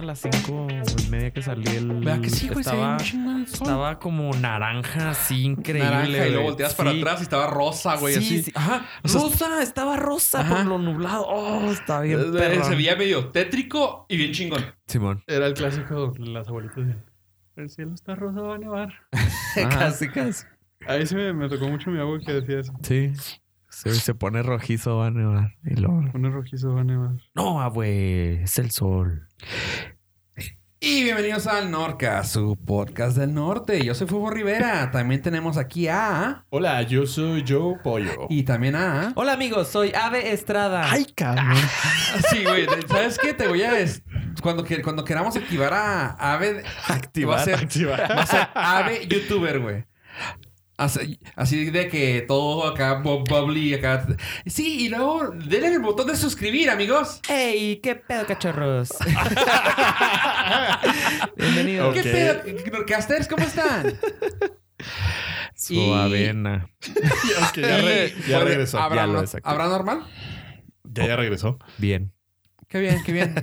A las cinco y media que salí el... ¿Verdad que sí, güey? Se Estaba, estaba como naranja, así increíble. Naranja y luego volteas para atrás y estaba rosa, güey, sí, así. sí. Ajá. O sea, rosa, estaba rosa Ajá. por lo nublado. Oh, está bien Eh, perrón. Se veía medio tétrico y bien chingón. Simón. Era el clásico, las abuelitas el cielo está rosa, va a nevar. casi, casi. Ahí sí me, me tocó mucho mi abuelo que decía eso. Sí. Se, se pone rojizo, va a nevar. Y luego... Un rojizo va a nevar. No, abue, es el sol. Y bienvenidos al Norca, su podcast del norte. Yo soy Fuego Rivera. También tenemos aquí a... Hola, yo soy Joe Pollo. Y también a... Hola amigos, soy Ave Estrada. ¡Ay, cabrón! Sí, güey. ¿Sabes qué? Te voy a... des- Cuando, cuando queramos activar a Ave... Activar, Va a ser, activar. va a ser Ave YouTuber, güey. Así, así de que todo acá bu- bubbly, acá... Sí, y luego denle el botón de suscribir, amigos. ¡Ey! ¿Qué pedo, cachorros? Bienvenidos. ¿Qué pedo? Norcasters? ¿Cómo están? Su Y- avena. Ya, re- Y- ya ¿puede- regresó. ¿Habrá, ya lo no- desactivé. ¿Habrá normal? Ya, ya regresó. Bien. Qué bien, qué bien.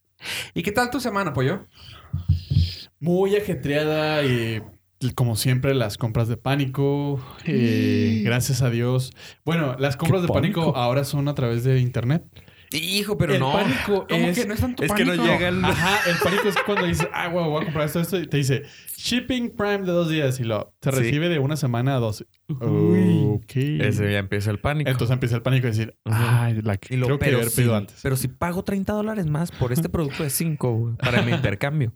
¿Y qué tal tu semana, pollo? Muy ajetreada y como siempre las compras de pánico. eh, gracias a Dios. Bueno, las compras de pánico? pánico? ahora son a través de internet. Hijo, pero el no. pánico ¿Cómo es... que no es tanto es que no pánico? llega el- Ajá, el pánico es cuando dices, ah, güey, voy a comprar esto, esto, y te dice, shipping prime de dos días, y lo, se Sí. recibe de una semana a dos. Uy. Ok. Ese ya empieza el pánico. Entonces empieza el pánico de decir, ay, la Y lo, creo que haber pedido antes. pero si pago 30 dólares más por este producto de 5 para mi intercambio.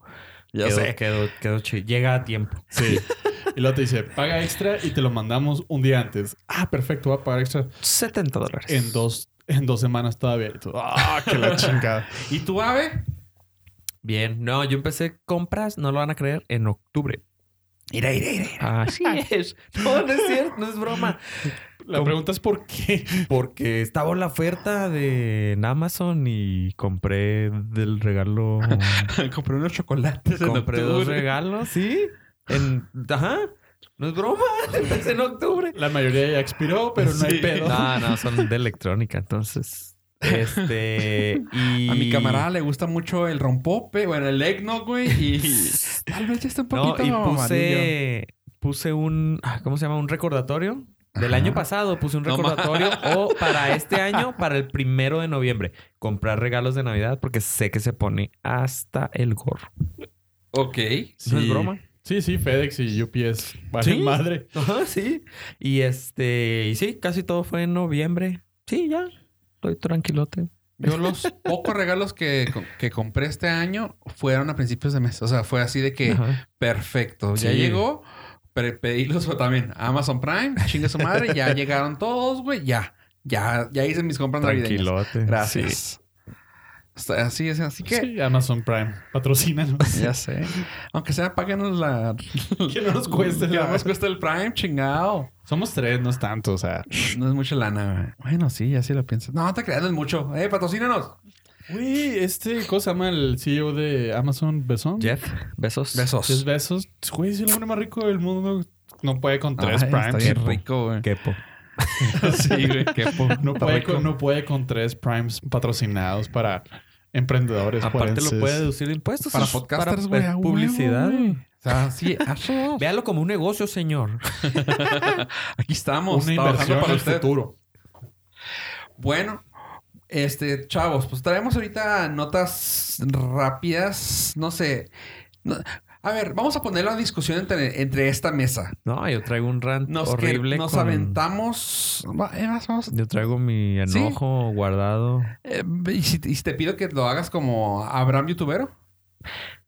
Ya quedó, sé. Quedó, quedó chi- Llega a tiempo. Sí. y luego te dice, paga extra y te lo mandamos un día antes. Ah, perfecto, voy a pagar extra 70 dólares. en dos, en dos semanas todavía. Y tú, ah, que la chingada. ¿Y tu ave? Bien. No, yo empecé compras, no lo van a creer, en octubre. Mira, mira, mira. Así es. No, no es cierto, no es broma. La ¿Cómo? pregunta es por qué. Porque estaba la oferta de en Amazon y compré del regalo. Compré unos chocolates en compré dos regalos, sí. En, ajá. No es broma. Empecé en octubre. La mayoría ya expiró, pero no hay pedo. No, no, son de electrónica, entonces. Este. Y. A mi camarada le gusta mucho el rompope, bueno, el eggnog, güey, y tal vez ya está un No, poquito y amarillo. puse. Puse un. ah, ¿Cómo se llama? Un recordatorio. Del año pasado puse un No recordatorio o para este año, para el primero de noviembre, comprar regalos de Navidad porque sé que se pone hasta el gorro. Ok. No es broma. Sí, sí, FedEx y UPS. Vale, Sí. madre. Ajá, sí. Y este, y sí, casi todo fue en noviembre. Sí, ya. Estoy tranquilote. Yo los pocos regalos que, que compré este año fueron a principios de mes. O sea, fue así de que Ajá. perfecto. Ya Sí. llegó, pre- pedí los también. Amazon Prime, chingue su madre, ya llegaron todos, güey. Ya, ya, ya hice mis compras navideñas. Gracias. Está- Así es, así que Sí, Amazon Prime. Patrocínanos. ya sé. Aunque sea, páganos la. Que no nos cueste Que no nos cueste el Prime, chingado. Somos tres, no es tanto, o sea. No es mucha lana, güey. Bueno, sí, así lo piensas. No, te creas, no es mucho. Eh, patrocínanos. Güey, este, ¿cómo se llama el CEO de Amazon? ¿Besón? Jeff, besos. Besos. Jeff Bezos. Güey, es el hombre más rico del mundo. No puede con tres Ay, primes. Está bien rico, güey. Kepo. sí, güey. Qué po- No puede, con, no puede con tres primes patrocinados para emprendedores. Aparte lo puede deducir de impuestos. Para podcasters, güey. Publicidad. güey. O sea, sí, hazlo. Véalo como un negocio, señor. Aquí estamos. Una trabajando inversión para para el usted. futuro. Bueno, este, chavos, pues traemos ahorita notas rápidas. No sé. No- a ver, vamos a poner la discusión entre, entre esta mesa. No, yo traigo un rant Nos, horrible. nos con- aventamos. eh, vamos- Yo traigo mi enojo guardado. eh, y, si, y si te pido que lo hagas como Abraham Youtubero.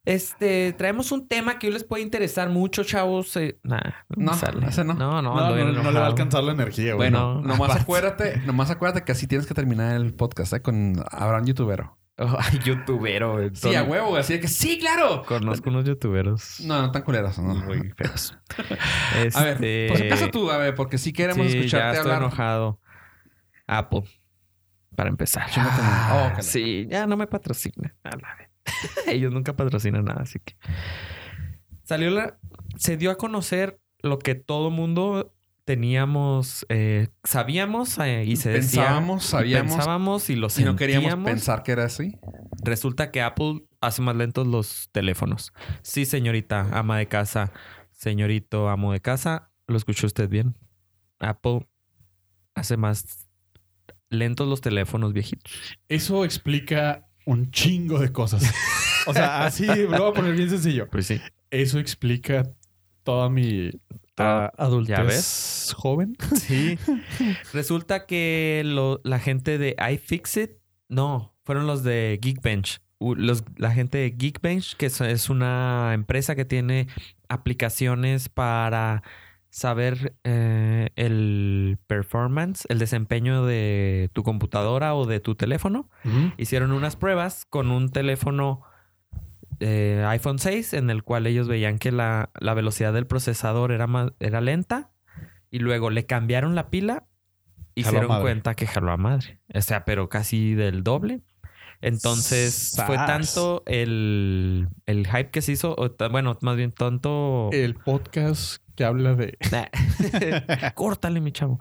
Este, traemos un tema que hoy les puede interesar mucho, chavos. Eh, nah, No, me sale. ese no. No, no, No, le va a alcanzar la energía, güey. Bueno, no, nomás acuérdate, nomás acuérdate que así tienes que terminar el podcast eh, con Abraham Youtubero. Ay, youtubero. güey. Sí, a huevo, así de que sí, claro. Conozco unos youtuberos. No, no tan culeros, no. Muy feos. A ver, Este, pues empieza tú, a ver, porque sí queremos sí, escucharte ya estoy hablar. enojado. Apple. Para empezar. Ah, Oh, sí, ya no me patrocina. A la vez. Ellos nunca patrocinan nada, así que. Salió la. Se dio a conocer lo que todo mundo teníamos, eh, sabíamos eh, y se decía. Pensábamos, sabíamos. Pensábamos y lo Si no queríamos sentíamos. pensar que era así. Resulta que Apple hace más lentos los teléfonos. Sí, señorita, ama de casa, señorito, amo de casa, lo escuchó usted bien. Apple hace más lentos los teléfonos viejitos. Eso explica un chingo de cosas. O sea, así lo voy a poner bien sencillo. Pues sí. Eso explica toda mi Ah, adultez ¿ya ves? joven. Sí. Resulta que lo- la gente de iFixit, no, fueron los de Geekbench. Los, la gente de Geekbench, que es una empresa que tiene aplicaciones para saber eh, el performance, el desempeño de tu computadora o de tu teléfono. Hicieron unas pruebas con un teléfono eh, iPhone 6 en el cual ellos veían que la, la velocidad del procesador era, más, era lenta y luego le cambiaron la pila y se dieron cuenta que jaló a madre. O sea, pero casi del doble. Entonces fue tanto el, el hype que se hizo, o bueno, más bien tanto... El podcast que habla de. Córtale, mi chavo.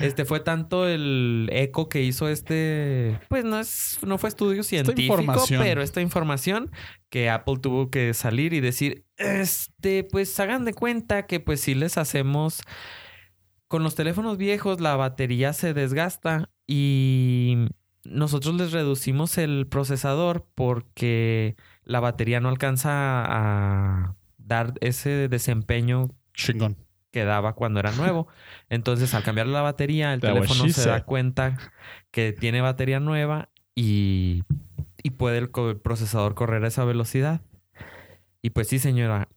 Este fue tanto el eco que hizo este. Pues no es, no fue estudio científico, pero esta información que Apple tuvo que salir y decir: Este, pues hagan de cuenta que, pues sí les hacemos. Con los teléfonos viejos, la batería se desgasta y nosotros les reducimos el procesador porque la batería no alcanza a dar ese desempeño Chingón. que daba cuando era nuevo. Entonces, al cambiar la batería, el That teléfono se da cuenta que tiene batería nueva y, y puede el, el procesador correr a esa velocidad. Y pues sí, señora,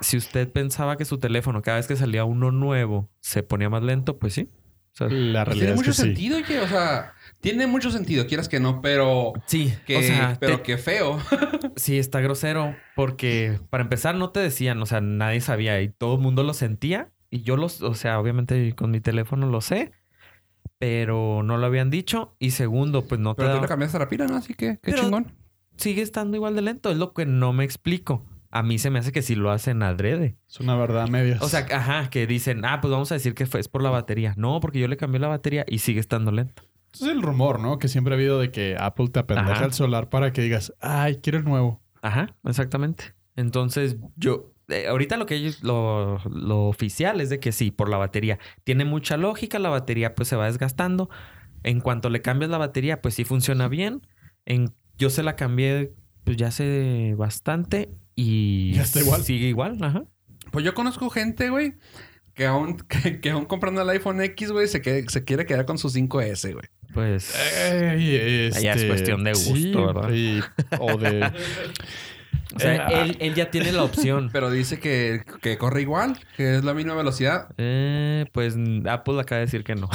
si usted pensaba que su teléfono cada vez que salía uno nuevo se ponía más lento, pues sí. O sea, La Pues realidad tiene es mucho que sí. sentido, oye. O sea, tiene mucho sentido, quieras que no, pero sí, que, o sea, pero te- que feo. sí está grosero porque para empezar no te decían, o sea, nadie sabía y todo el mundo lo sentía y yo los, o sea, obviamente con mi teléfono lo sé, pero no lo habían dicho y segundo, pues no te Pero tú le cambiaste la pila, ¿no? Así que, qué Pero- chingón. sigue estando igual de lento, es lo que no me explico. A mí se me hace que sí lo hacen adrede. Es una verdad a medias. O sea, ajá, que dicen, ah, pues vamos a decir que fue, es por la batería. No, porque yo le cambié la batería y sigue estando lento. Ese es el rumor, ¿no? Que siempre ha habido de que Apple te apendeja el solar para que digas, ay, quiero el nuevo. Ajá, exactamente. Entonces, yo, eh, ahorita lo que ellos, lo, lo oficial es de que sí, por la batería. Tiene mucha lógica, la batería pues se va desgastando. En cuanto le cambias la batería, pues sí funciona bien. En, yo se la cambié pues ya hace bastante y Ya está igual. sigue igual, ajá. Pues yo conozco gente, güey, que aún, que, que aún comprando el iPhone X, güey, se, que- se quiere quedar con su 5S, güey. Pues Ey, Ya es este, cuestión de gusto, sí, ¿verdad? y- o de... O sea, Eh, él, él ya tiene la opción. Pero dice que, que corre igual, que es la misma velocidad. Eh, pues Apple acaba de decir que no.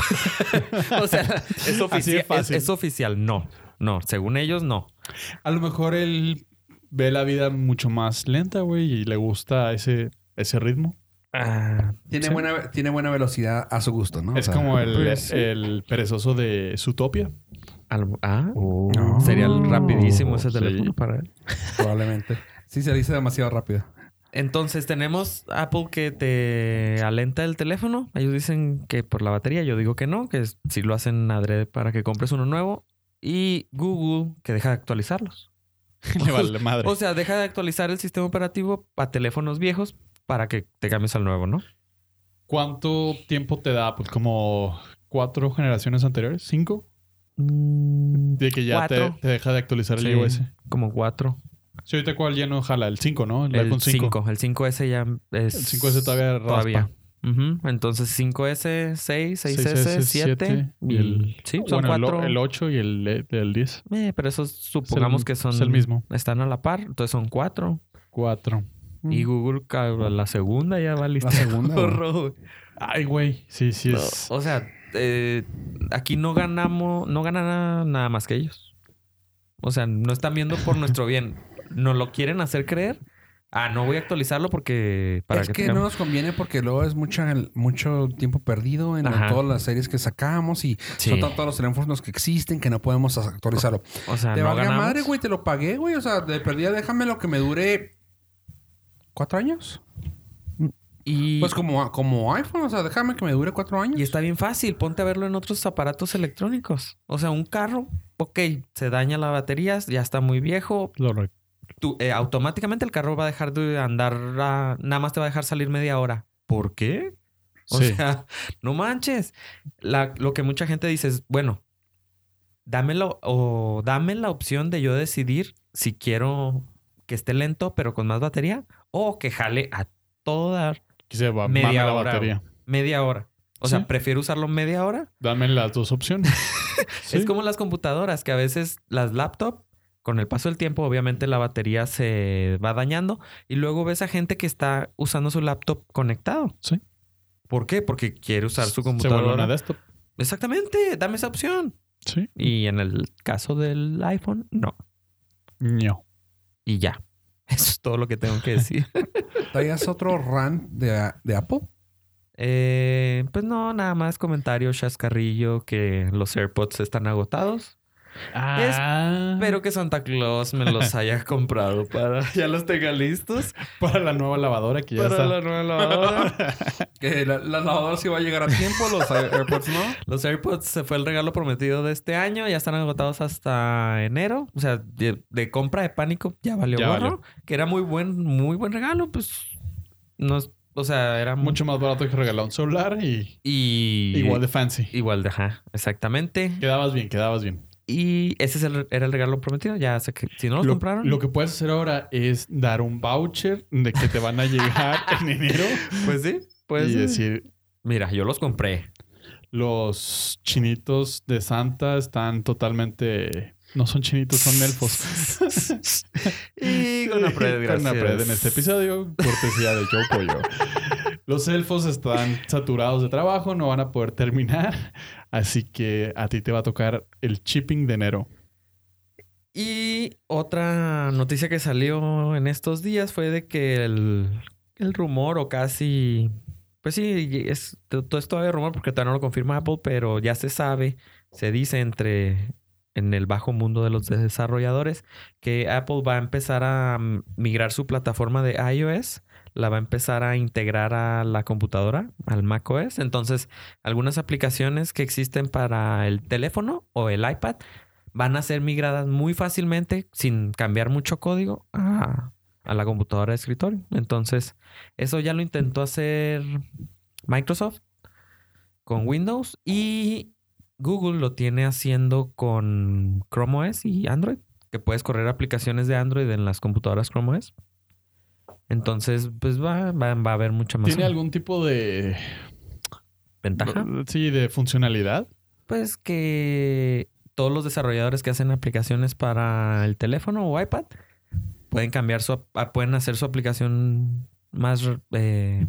o sea, es oficial. Es, es oficial, no. No, según ellos, no. A lo mejor él ve la vida mucho más lenta, güey, y le gusta ese, ese ritmo. Ah, Tiene, sí. buena, tiene buena velocidad a su gusto, ¿no? O es sea, como el, pues, el perezoso de Zootopia. Al- ah, No. sería rapidísimo ese Sí. teléfono para él. Probablemente. Sí, se dice demasiado rápido. Entonces tenemos Apple que te alenta el teléfono. Ellos dicen que por la batería. Yo digo que no, que si lo hacen adrede para que compres uno nuevo. Y Google que deja de actualizarlos. Le vale madre. O sea, deja de actualizar el sistema operativo para teléfonos viejos para que te cambies al nuevo, ¿no? ¿Cuánto tiempo te da? Pues como cuatro generaciones anteriores, cinco, de que ya te, Cuatro. te deja de actualizar el Sí, iOS. Como cuatro. Sí, ahorita cuál ya no jala, el 5, ¿no? El, El iPhone 5. 5. El 5S ya es... El 5S todavía raspa. Todavía. Ujú. Entonces 5S, 6, 6S, 7. y el, Sí, son bueno, el cuatro. el, 8 y el, el 10. Eh, pero esos supongamos que son... es el mismo. Están a la par. Entonces son cuatro. 4. Y Google, ca- la segunda ya va lista. La segunda, güey. Ay, güey. Sí, sí es. O sea, eh, aquí no ganamos, no gana nada, nada más que ellos. O sea, no están viendo por nuestro bien. Nos lo quieren hacer creer Ah, no voy a actualizarlo porque para es que, tengamos- no nos conviene porque luego es mucha, mucho tiempo perdido en Ajá. todas las series que sacamos y Sí. son todos los teléfonos que existen que no podemos actualizarlo. O sea, te no valga ganamos. madre, güey, te lo pagué, güey. O sea, de perdida déjame lo que me dure cuatro años. Y, Pues como, como iPhone, o sea, déjame que me dure cuatro años. y está bien fácil. Ponte a verlo en otros aparatos electrónicos. O sea, un carro, ok, se daña la batería, ya está muy viejo. Lo Tú, eh, automáticamente el carro va a dejar de andar, a- nada más te va a dejar salir media hora. ¿Por qué? O Sí. sea, no manches. La- lo que mucha gente dice es, bueno, dámelo o dame la opción de yo decidir si quiero que esté lento pero con más batería o que jale a toda Aquí se va Media la hora, batería. media hora. O Sí. sea, prefiero usarlo media hora. Dame las dos opciones. Sí. Es como las computadoras, que a veces las laptops, con el paso del tiempo, obviamente la batería se va dañando y luego ves a gente que está usando su laptop conectado. Sí. ¿Por qué? Porque quiere usar su Se vuelve computadora. una desktop. Exactamente, dame esa opción. Sí. Y en el caso del iPhone, no. No. Y ya. Eso es todo lo que tengo que decir. ¿Traías otro rant de, de Apple? Eh, pues no, nada más comentario chascarrillo que los AirPods están agotados. Ah, Espero que Santa Claus me los haya comprado para ya los tenga listos para la nueva lavadora que ya para está. la nueva lavadora. Que la, la lavadora sí va a llegar a tiempo, los AirPods no. los AirPods se fue el regalo prometido de este año, ya están agotados hasta enero, o sea, de, de compra de pánico ya valió Ya gorro, valió. que era muy buen muy buen regalo, pues no es- o sea, era mu- Mucho más barato que regalar un celular y y igual de fancy. igual de ajá, exactamente. Quedabas bien, quedabas bien. Y ese es el- era el regalo prometido. Ya sé que si no los Lo, compraron. lo que puedes hacer ahora es dar un voucher de que te van a llegar en enero Pues sí, pues y decir, Mira, yo los compré. los chinitos de Santa están totalmente... No son chinitos, son elfos. Y con Apred, Con Apred gracias. en este episodio, cortesía de Joe Pollo. Los elfos están saturados de trabajo, no van a poder terminar, así que a ti te va a tocar el shipping de enero. Y otra noticia que salió en estos días fue de que el, el rumor o casi... Pues sí, es, todo esto todavía rumor porque todavía no lo confirma Apple, pero ya se sabe, se dice entre en el bajo mundo de los desarrolladores que Apple va a empezar a mm, migrar su plataforma de iOS, la va a empezar a integrar a la computadora, al macOS. Entonces, algunas aplicaciones que existen para el teléfono o el iPad van a ser migradas muy fácilmente sin cambiar mucho código a, a la computadora de escritorio. Entonces, eso ya lo intentó hacer Microsoft con Windows y Google lo tiene haciendo con Chrome OS y Android, que puedes correr aplicaciones de Android en las computadoras Chrome OS. Entonces, pues va, va, va a haber mucha más ¿Tiene algún tipo de... ventaja. Sí, de funcionalidad? Pues que todos los desarrolladores que hacen aplicaciones para el teléfono o iPad pueden cambiar su, ap- pueden hacer su aplicación más, eh,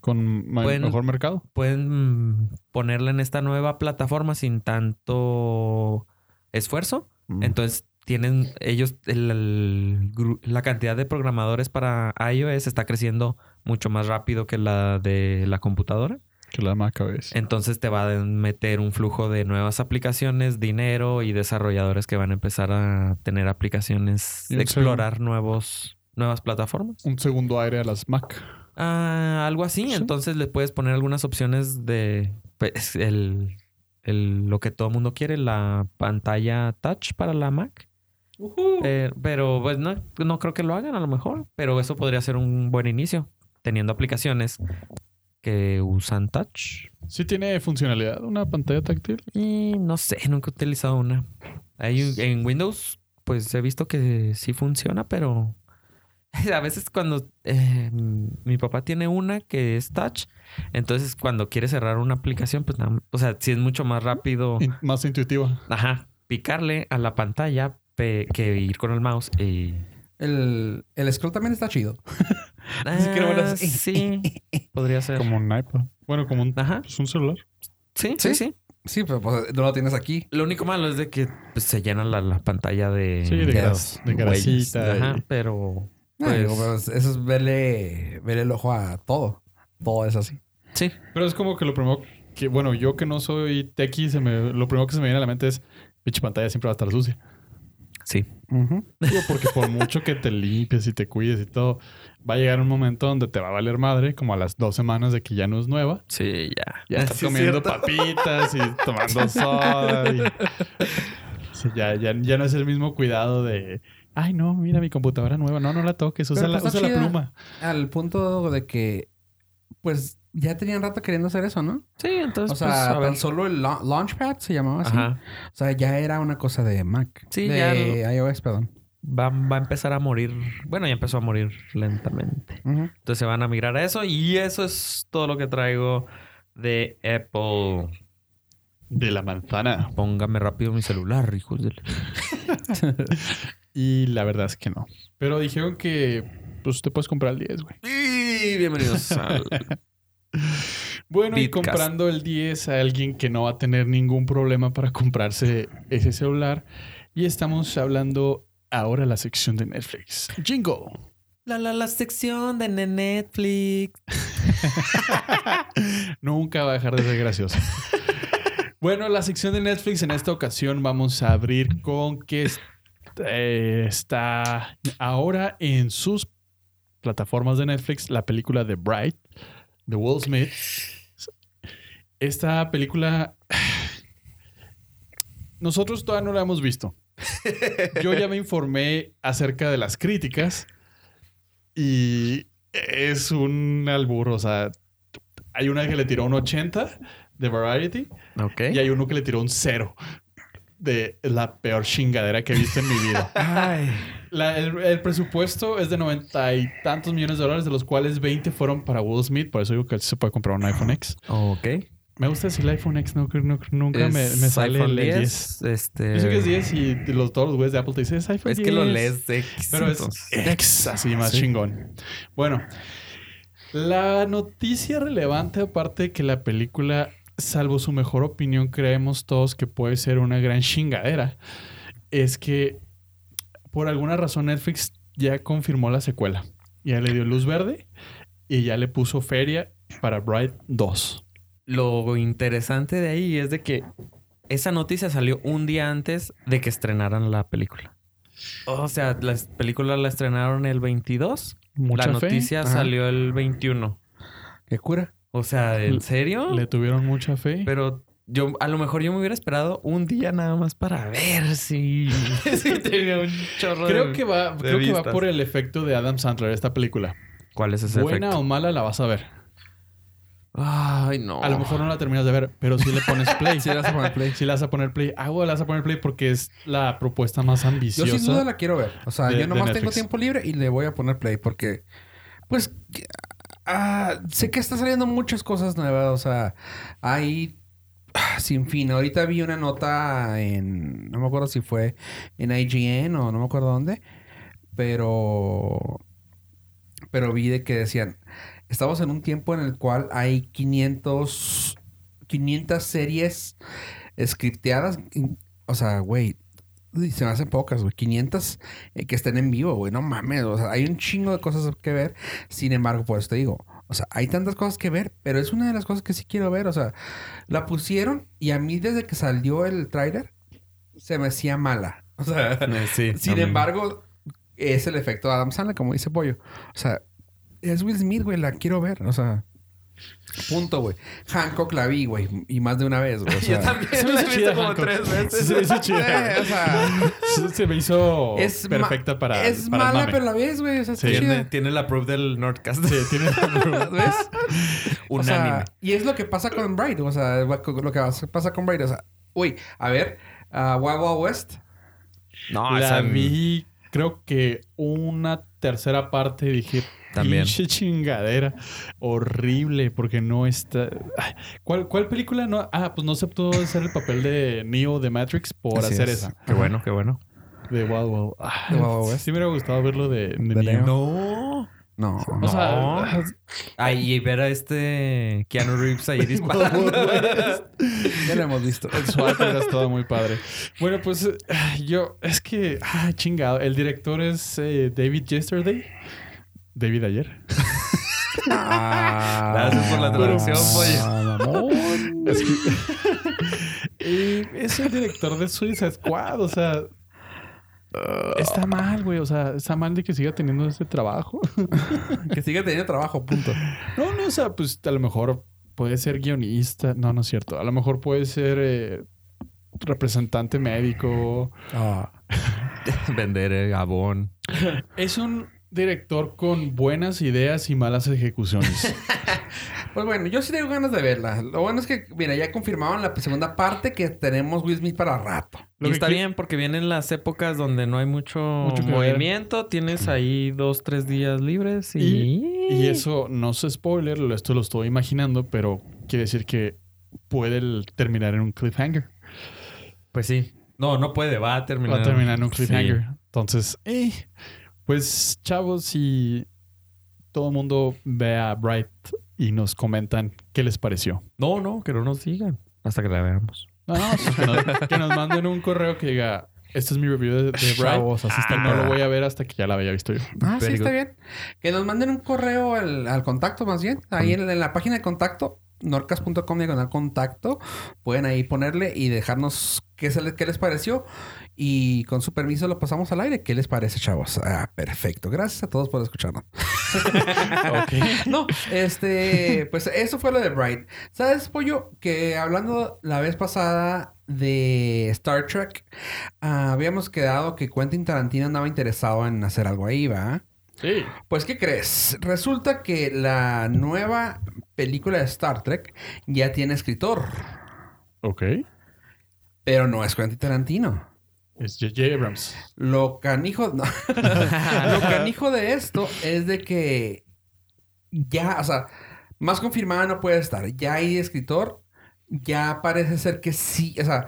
¿Con Pueden- mejor mercado? pueden ponerla en esta nueva plataforma sin tanto esfuerzo. Mm. Entonces tienen ellos el- el gru- la cantidad de programadores para iOS está creciendo mucho más rápido que la de la computadora. Que la Mac OS. Entonces te va a meter un flujo de nuevas aplicaciones, dinero y desarrolladores que van a empezar a tener aplicaciones, explorar nuevos, nuevas plataformas. Un segundo aire a las Mac. Ah, algo así. Sí. Entonces le puedes poner algunas opciones de pues, el, el- lo que todo el mundo quiere, la pantalla touch para la Mac. Eh, pero pues no, no creo que lo hagan a lo mejor. Pero eso podría ser un buen inicio. Teniendo aplicaciones que usan touch. ¿Sí tiene funcionalidad una pantalla táctil? Y no sé, nunca he utilizado una. Hay en Windows, pues he visto que sí funciona, pero a veces cuando eh, mi papá tiene una que es touch, entonces cuando quiere cerrar una aplicación, pues nada, o sea, sí es mucho más rápido, más intuitiva. ajá, picarle a la pantalla que ir con el mouse y... El, el scroll también está chido. Ah, sí, podría ser. Como un iPad. Bueno, como un, Ajá, pues, un celular. sí, sí, ¿Sí? sí. Sí, pero pues, no lo tienes aquí. Lo único malo es de que pues, se llena la, la pantalla de, Sí, de, Yes. gras- de huellas. grasita. Ajá, y- pero Ah, Pues- digo, pues, eso es verle, verle el ojo a todo. Todo es así. Sí. Pero es como que lo primero que, bueno, yo que no soy techie, se me, lo primero que se me viene a la mente es, pinche pantalla siempre va a estar sucia. Sí. Digo, porque por mucho que te limpies y te cuides y todo, va a llegar un momento donde te va a valer madre, como a las dos semanas de que ya no es nueva. Sí, ya. Ya estás Sí, es comiendo cierto. papitas y tomando soda. y- Sí, ya, ya, ya no es el mismo cuidado de, ay, no, mira mi computadora nueva. No, no la toques, usa, la, pues usa la pluma. Al punto de que, pues, ya tenían rato queriendo hacer eso, ¿no? Sí, entonces. O sea, pues, a ver. tan solo el la- Launchpad se llamaba así. Ajá. O sea, ya era una cosa de Mac. Sí, de ya iOS, perdón. Va, va a empezar a morir. Bueno, ya empezó a morir lentamente. Entonces se van a migrar a eso. Y eso es todo lo que traigo de Apple. De la manzana. Póngame rápido mi celular, hijos de... Y la verdad es que no. Pero dijeron que, pues, te puedes comprar el 10, güey. Y bienvenidos al... Bueno, y comprando el 10 a alguien que no va a tener ningún problema para comprarse ese celular. Y estamos hablando ahora de la sección de Netflix. Jingle. La, la, la sección de Netflix. Nunca va a dejar de ser gracioso. bueno, la sección de Netflix en esta ocasión vamos a abrir con que eh, está ahora en sus plataformas de Netflix la película The Bright de Will Smith. Esta película nosotros todavía no la hemos visto. Yo ya me informé acerca de las críticas y es un albur, o sea, hay una que le tiró un 80 de Variety y hay uno que le tiró un 0 de la peor chingadera que he visto en mi vida. Ay. La- el, el presupuesto es de 90 y tantos millones de dólares, de los cuales 20 fueron para Will Smith, por eso digo que se puede comprar un iPhone X. Ok. Me gusta decir el iPhone X, no, no- nunca me, Es me sale iPhone el 10. 10. Este... Yo sé que es 10 y los, todos los güeyes de Apple te dicen es iPhone Es 10. que lo lees de X. Pero es entonces. X, así más Sí. chingón. Bueno, la noticia relevante, aparte de que la película, salvo su mejor opinión, creemos todos que puede ser una gran chingadera, es que por alguna razón Netflix ya confirmó la secuela. Ya le dio luz verde y ya le puso feria para Bright 2. Lo interesante de ahí es de que esa noticia salió un día antes de que estrenaran la película. O sea, la película la estrenaron el 22. Mucha la noticia salió el 21. ¿Qué cura? O sea, ¿en serio? Le tuvieron mucha fe. Pero yo, a lo mejor yo me hubiera esperado un día nada más para ver si, si tenía un chorro Creo de- que va, de creo que va por el efecto de Adam Sandler esta película. ¿Cuál es ese Buena efecto? o mala la vas a ver. Ay, no. A lo mejor no la terminas de ver, pero sí le pones play. Sí, le vas a poner play. Sí le vas a poner play. Ah, güey, le vas a poner play porque es la propuesta más Yo ambiciosa. sin duda la quiero ver. O sea, de- yo nomás tengo tiempo libre y le voy a poner play porque, pues, ah, sé que está saliendo muchas cosas nuevas. O sea, hay ah, sin fin. Ahorita vi una nota en, no me acuerdo si fue en IGN o no me acuerdo dónde, pero, pero vi de que decían, estamos en un tiempo en el cual hay 500, 500 series scripteadas. O sea, güey, Uy, Se me hacen pocas, güey. 500 eh, que estén en vivo, güey. No mames. O sea, hay un chingo de cosas que ver. Sin embargo, por eso te digo. O sea, hay tantas cosas que ver, pero es una de las cosas que sí quiero ver. O sea, la pusieron y a mí desde que salió el tráiler se me hacía mala. O sea, sí. sin embargo, es el efecto de Adam Sandler, como dice Pollo. O sea, es Will Smith, güey. La quiero ver. O sea, punto, güey. Hancock la vi, güey. Y más de una vez, güey. O sea, Yo también Se me la he hizo visto chida, como Hancock. tres veces. Se me hizo chida. eh, o sea, Se- me hizo es perfecta para, es para el mala, mame. pero la ves, güey. O sea, está Sí. Tiene, chida. tiene la proof del Nordcast. Sí, tiene ¿Ves? O sea, Unánime. y es lo que pasa con Bright. O sea, lo que pasa con Bright. O sea, uy, a ver, uh, Wild Wild West. no, la esa vi, creo que una tercera parte y dije, También. pinche chingadera. Horrible, porque no está... Ay, ¿Cuál, ¿Cuál película no...? Ah, pues no aceptó hacer el papel de Neo de Matrix por Así hacer es. esa. Qué bueno, qué bueno. De Wild Wild. Ah, De Wild West. Sí me hubiera gustado verlo de, de De Neo. No. No. O sea, No. Ahí y ver a este Keanu Reeves ahí disparando. ya lo hemos visto. El SWAT era todo muy padre. Bueno, pues yo, es que, ah, chingado. El director es eh, David Yesterday. David ayer. Gracias por la traducción, Ah, mamón. Es que- Y es el director de Suicide Squad, o sea. Está mal, güey. O sea, está mal de que siga teniendo ese trabajo. Que siga teniendo trabajo, punto. No, no, o sea, pues a lo mejor puede ser guionista. No, no es cierto. A lo mejor puede ser eh, representante médico. Ah. Vender eh, jabón. Es un director con buenas ideas y malas ejecuciones. Pues bueno, yo sí tengo ganas de verla. Lo bueno es que, mira, ya confirmaron la segunda parte que tenemos Will Smith para rato. Lo y está bien porque vienen las épocas donde no hay mucho, movimiento. Tienes ahí dos, tres días libres y... Y eso no es spoiler, esto lo estoy imaginando, pero quiere decir que puede terminar en un cliffhanger. Pues sí. No, no puede. Va a terminar. Va a terminar en un Sí. cliffhanger. Entonces, eh, pues chavos, si todo el mundo ve a Bright y nos comentan qué les pareció. No, no, que no nos digan. Hasta que la veamos. No, no, pues que, nos, que nos manden un correo que diga, este es mi review de, de Bright. Chavos, así está el no lo voy a ver hasta que ya la haya visto yo. Ah, sí, Very está good. bien. Que nos manden un correo al, al contacto, más bien. Ahí en, en la página de contacto, norcas.com diagonal contacto. Pueden ahí ponerle y dejarnos qué, se les, qué les pareció. Y con su permiso lo pasamos al aire. ¿Qué les parece, chavos? Ah, perfecto. Gracias a todos por escucharnos. No, este, pues eso fue lo de Bright. ¿Sabes, Pollo? Que hablando la vez pasada de Star Trek, ah, habíamos quedado que Quentin Tarantino andaba interesado en hacer algo ahí, ¿va? Sí. Pues, ¿qué crees? Resulta que la nueva película de Star Trek ya tiene escritor, Ok. pero no es Quentin Tarantino. Es J.J. Abrams. Lo canijo, no. lo canijo de esto es de que ya, o sea, más confirmada no puede estar. Ya hay escritor, ya parece ser que sí, o sea,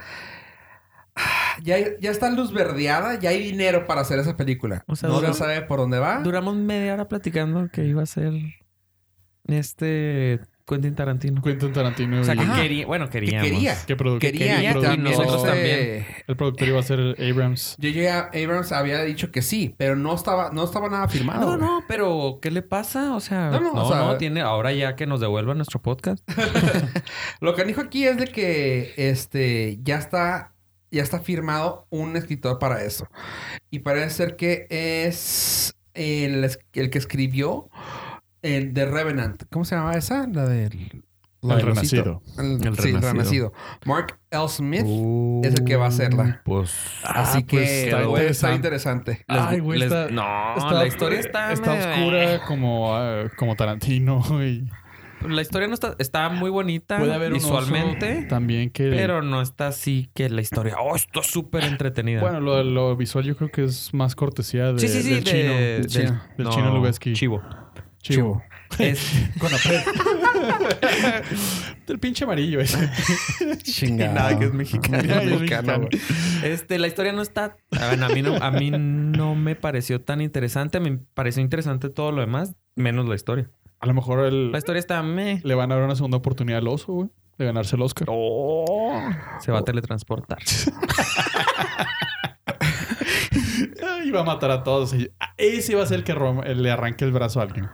ya, ya está luz verdeada, ya hay dinero para hacer esa película. O sea, no dura- se sabe por dónde va. Duramos media hora platicando que iba a ser este Quentin Tarantino. Quentin Tarantino. O sea, que quería, bueno, que queríamos. quería. ¿Qué produ- Quería, quería, y y también nosotros este, El productor iba a ser Abrams. J.J. Abrams había dicho que sí, pero no estaba, no estaba nada firmado. No, no, pero ¿qué le pasa? O sea, No, no, no, no, o sea- tiene ahora ya que nos devuelva nuestro podcast. Lo que dijo aquí es de que este ya está ya está firmado un escritor para eso. Y parece ser que es el, que escribió el de Revenant. ¿Cómo se llamaba esa? La del la El del osito. Renacido. El, El sí, el Renacido. Renacido. Mark L. Smith es el que va a hacerla. Pues Así Ah, pues, que está puede estar interesante. interesante. les- Ay, güey, les- está- no, Está- la historia está Está medio- oscura como, ah, como Tarantino. Y La historia no está está muy bonita puede haber un oso visualmente, también que... pero no está así que la historia. Oh, esto es súper entretenida. Bueno, lo, lo visual yo creo que es más cortesía de, sí, sí, sí, del de- chino. del- chino. Del no, chino Lubeski. Chivo. Chivo. Es, Con Del pinche amarillo ese. Chingado. Nada, que es mexicano. Es Mexicano. Este, la historia no está. Bueno, a mí no, a mí no me pareció tan interesante. Me pareció interesante todo lo demás, menos la historia. A lo mejor el- La historia está me. le van a dar una segunda oportunidad al oso, güey. De ganarse el Oscar. Oh, se va a teletransportar. Y va a matar a todos. Ah, ese va a ser el que le arranque el brazo a alguien.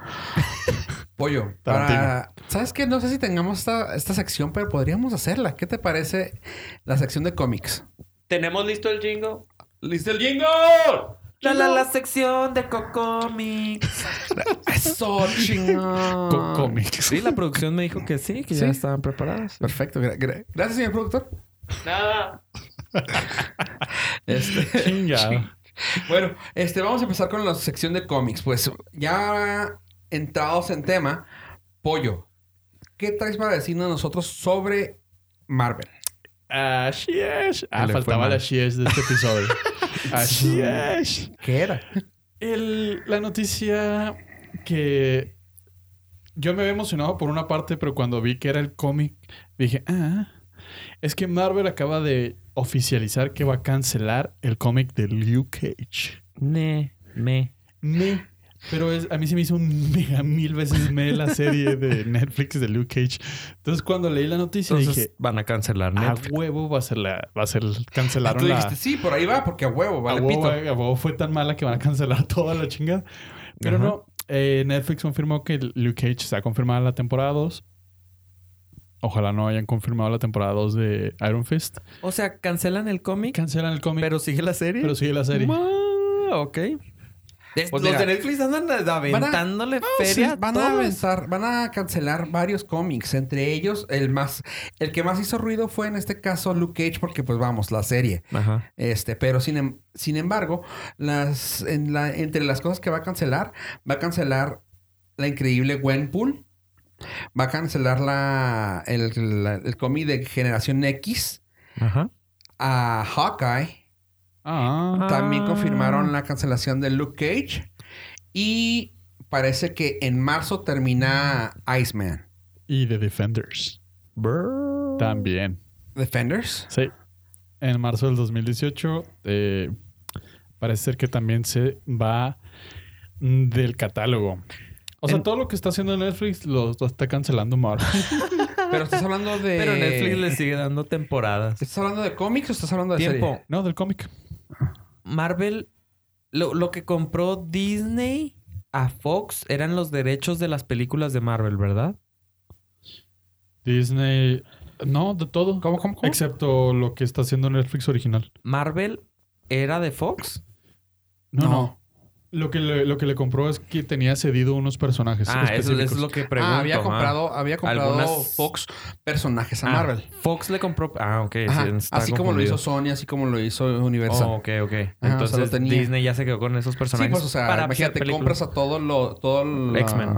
Pollo, para... ¿sabes qué? No sé si tengamos esta, esta sección, pero podríamos hacerla. ¿Qué te parece la sección de cómics? ¿Tenemos listo el jingo? ¡Listo el jingo! La, la, la sección de Cocomics. ¡Eso, chingón! Co- cómics. Sí, la producción me dijo que sí, que ya estaban preparadas. Perfecto. gra- gra- gracias, señor productor. Nada. Este, Chinga. bueno, este, vamos a empezar con la sección de cómics. Pues ya entrados en tema, Pollo, ¿qué traes para decirnos nosotros sobre Marvel? Así es. Ah, faltaba la es de este episodio. Así es. ¿Qué era? El- la noticia que yo me había emocionado por una parte, pero cuando vi que era el cómic, dije, ah, es que Marvel acaba de oficializar que va a cancelar el cómic de Luke Cage. Ne, me. Me Pero es, a mí se me hizo un mega mil veces me la serie de Netflix de Luke Cage. Entonces, cuando leí la noticia Entonces dije, van a cancelar a Netflix. huevo va a ser la, va a ser, Tú cancelaron la, dijiste, sí, por ahí va, porque a huevo, a vale huevo, pito. a huevo fue tan mala que van a cancelar toda la chingada. Pero Ajá. no, eh, Netflix confirmó que Luke Cage está confirmada la temporada 2. Ojalá no hayan confirmado la temporada 2 de Iron Fist. O sea, cancelan el cómic, Cancelan el cómic, pero sigue la serie. pero sigue la serie. Ah, ok. Es- Pues los mira, de Netflix andan aventándole feria. a van a van a cancelar varios cómics, entre ellos el más, el que más hizo ruido fue en este caso Luke Cage, porque pues vamos, la serie. Ajá. Este, pero sin, em- sin embargo, las, en la, entre las cosas que va a cancelar, va a cancelar la increíble Gwenpool, va a cancelar la, el, la- el cómic de Generación X, Ajá. a Hawkeye, Ah, también Ah. confirmaron la cancelación de Luke Cage y parece que en marzo termina Iceman. y The Defenders. También. Defenders. Sí. En marzo del 2018 eh, parece ser que también se va del catálogo. O sea, En- todo lo que está haciendo Netflix lo, lo está cancelando Marvel. Pero estás hablando de. Pero Netflix le sigue dando temporadas. ¿Estás hablando de cómics o estás hablando de Tiempo. serie? no, del cómic. Marvel, lo, lo que compró Disney a Fox eran los derechos de las películas de Marvel, ¿verdad? Disney. No, de todo. ¿Cómo, cómo, cómo? Excepto lo que está haciendo Netflix original. Marvel era de Fox. No, no. No. Lo, que le, lo que le compró es que tenía cedido unos personajes. Ah, eso, eso es lo que pregunto. ah, había ajá. comprado, había comprado Algunas- Fox personajes a Ah, Marvel. Fox le compró. Ah, ok. sí, Así como lo hizo. Sony, así como lo hizo Universal. Oh, ok, ok. Ajá, o sea, Entonces. Disney ya se quedó con esos sí, personajes. pues, o sea, para imagínate, películas. compras a todo lo, todo la- X-Men,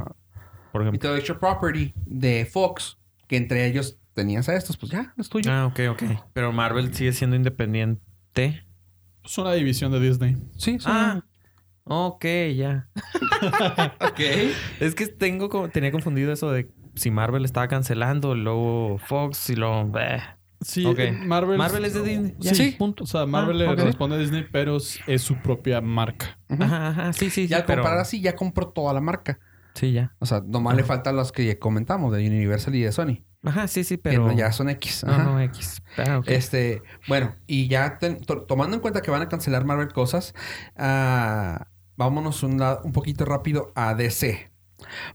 por ejemplo. Intellectual Property de Fox, que entre ellos tenías a estos, pues ya, es tuyo. Ah, ok, ok. Pero Marvel sigue siendo independiente. Es una división de Disney. Sí, sí. Ah, ok, ya. ok. Es que tengo como- tenía confundido eso de si Marvel estaba cancelando, luego Fox y luego. bleh. Sí, Ok. eh, Marvel. Marvel es de Disney. Sí, punto. O sea, Marvel Ah, le ok. responde a Disney, pero es su propia marca. Ajá, ajá. Sí, sí, Y sí. al pero- comprar así, ya compró toda la marca. Sí, ya. O sea, nomás le faltan los que comentamos de Universal y de Sony. Ajá, sí, sí, Que pero. no- ya son X. No, Ajá. no, X. Ah, ok. Este, bueno, y ya ten- to- tomando en cuenta que van a cancelar Marvel cosas, ah, vámonos un, poquito rápido a DC.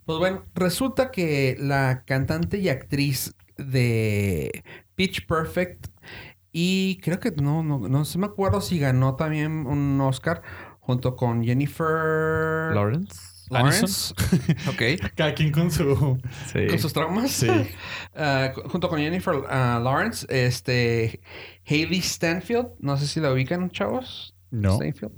Pues bueno, resulta que la cantante y actriz de Pitch Perfect y creo que no, no, no se me acuerdo si ganó también un Oscar junto con Jennifer Lawrence. Lawrence. ok. Cada quien con su. Sí. Con sus traumas. Sí. Ah, junto con Jennifer ah, Lawrence, este Hailey Stanfield, no sé si la ubican, chavos. No. Stanfield.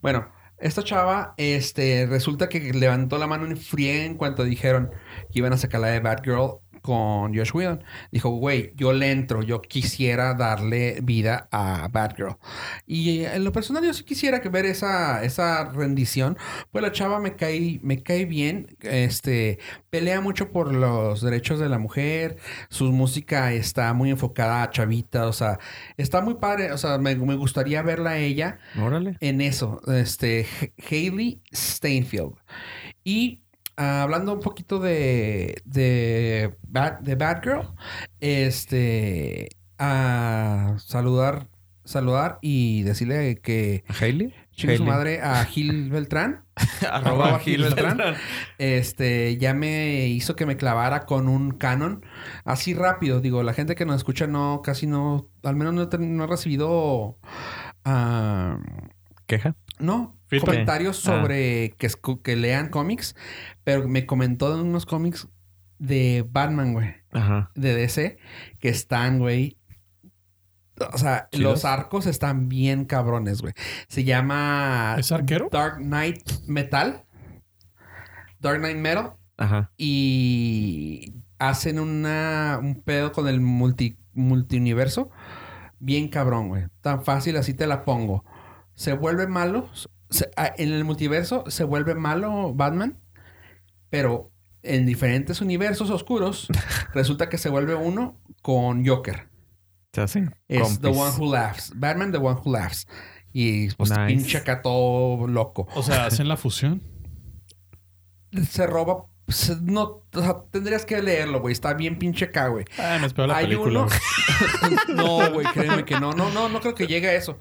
Bueno, esta chava, este, resulta que levantó la mano en fría en cuanto dijeron que iban a sacar la de Batgirl con Josh Whedon. Dijo, güey, yo le entro, yo quisiera darle vida a Batgirl. Y eh, en lo personal yo sí quisiera que ver esa, esa rendición. Pues la chava me cae, me cae bien. Este, pelea mucho por los derechos de la mujer. Su música está muy enfocada a chavita. O sea, está muy padre. O sea, me, me gustaría verla a ella Órale. en eso. Este, H- Hailey Steinfeld. Y ah, hablando un poquito de, de, Bat, de Batgirl, este, a saludar, saludar y decirle que ¿Hailey? chingue su Hailey. madre a Gil Beltrán. Arroba Arroba Gil Gil Beltrán. Beltrán. Este, ya me hizo que me clavara con un canon así rápido. Digo, la gente que nos escucha no, casi no, al menos no, no he recibido, ah, ¿Queja? no, Feedback. comentarios Ah. sobre que, escu- que lean cómics, pero me comentó de unos cómics de Batman, güey, Ajá. de DC, que están, güey. O sea, ¿Chidos? los arcos están bien cabrones, güey. Se llama ¿Es arquero? Dark Knight Metal. Dark Knight Metal. Ajá. Y hacen una, un pedo con el multi, multiuniverso. Bien cabrón, güey. Tan fácil, así te la pongo. Se vuelve malo. Se- ah, en el multiverso se vuelve malo Batman. Pero en diferentes universos oscuros, resulta que se vuelve uno con Joker. Se hacen Es The. One Who Laughs. Batman, The One Who Laughs. Y pues Nice. pinche acá todo loco. O sea, hacen la fusión. se roba. No, o sea, tendrías que leerlo, güey. Está bien pinche acá, güey. Ah, me espero la Hay película. uno. no, güey, créeme que no. No, no, no creo que llegue a eso.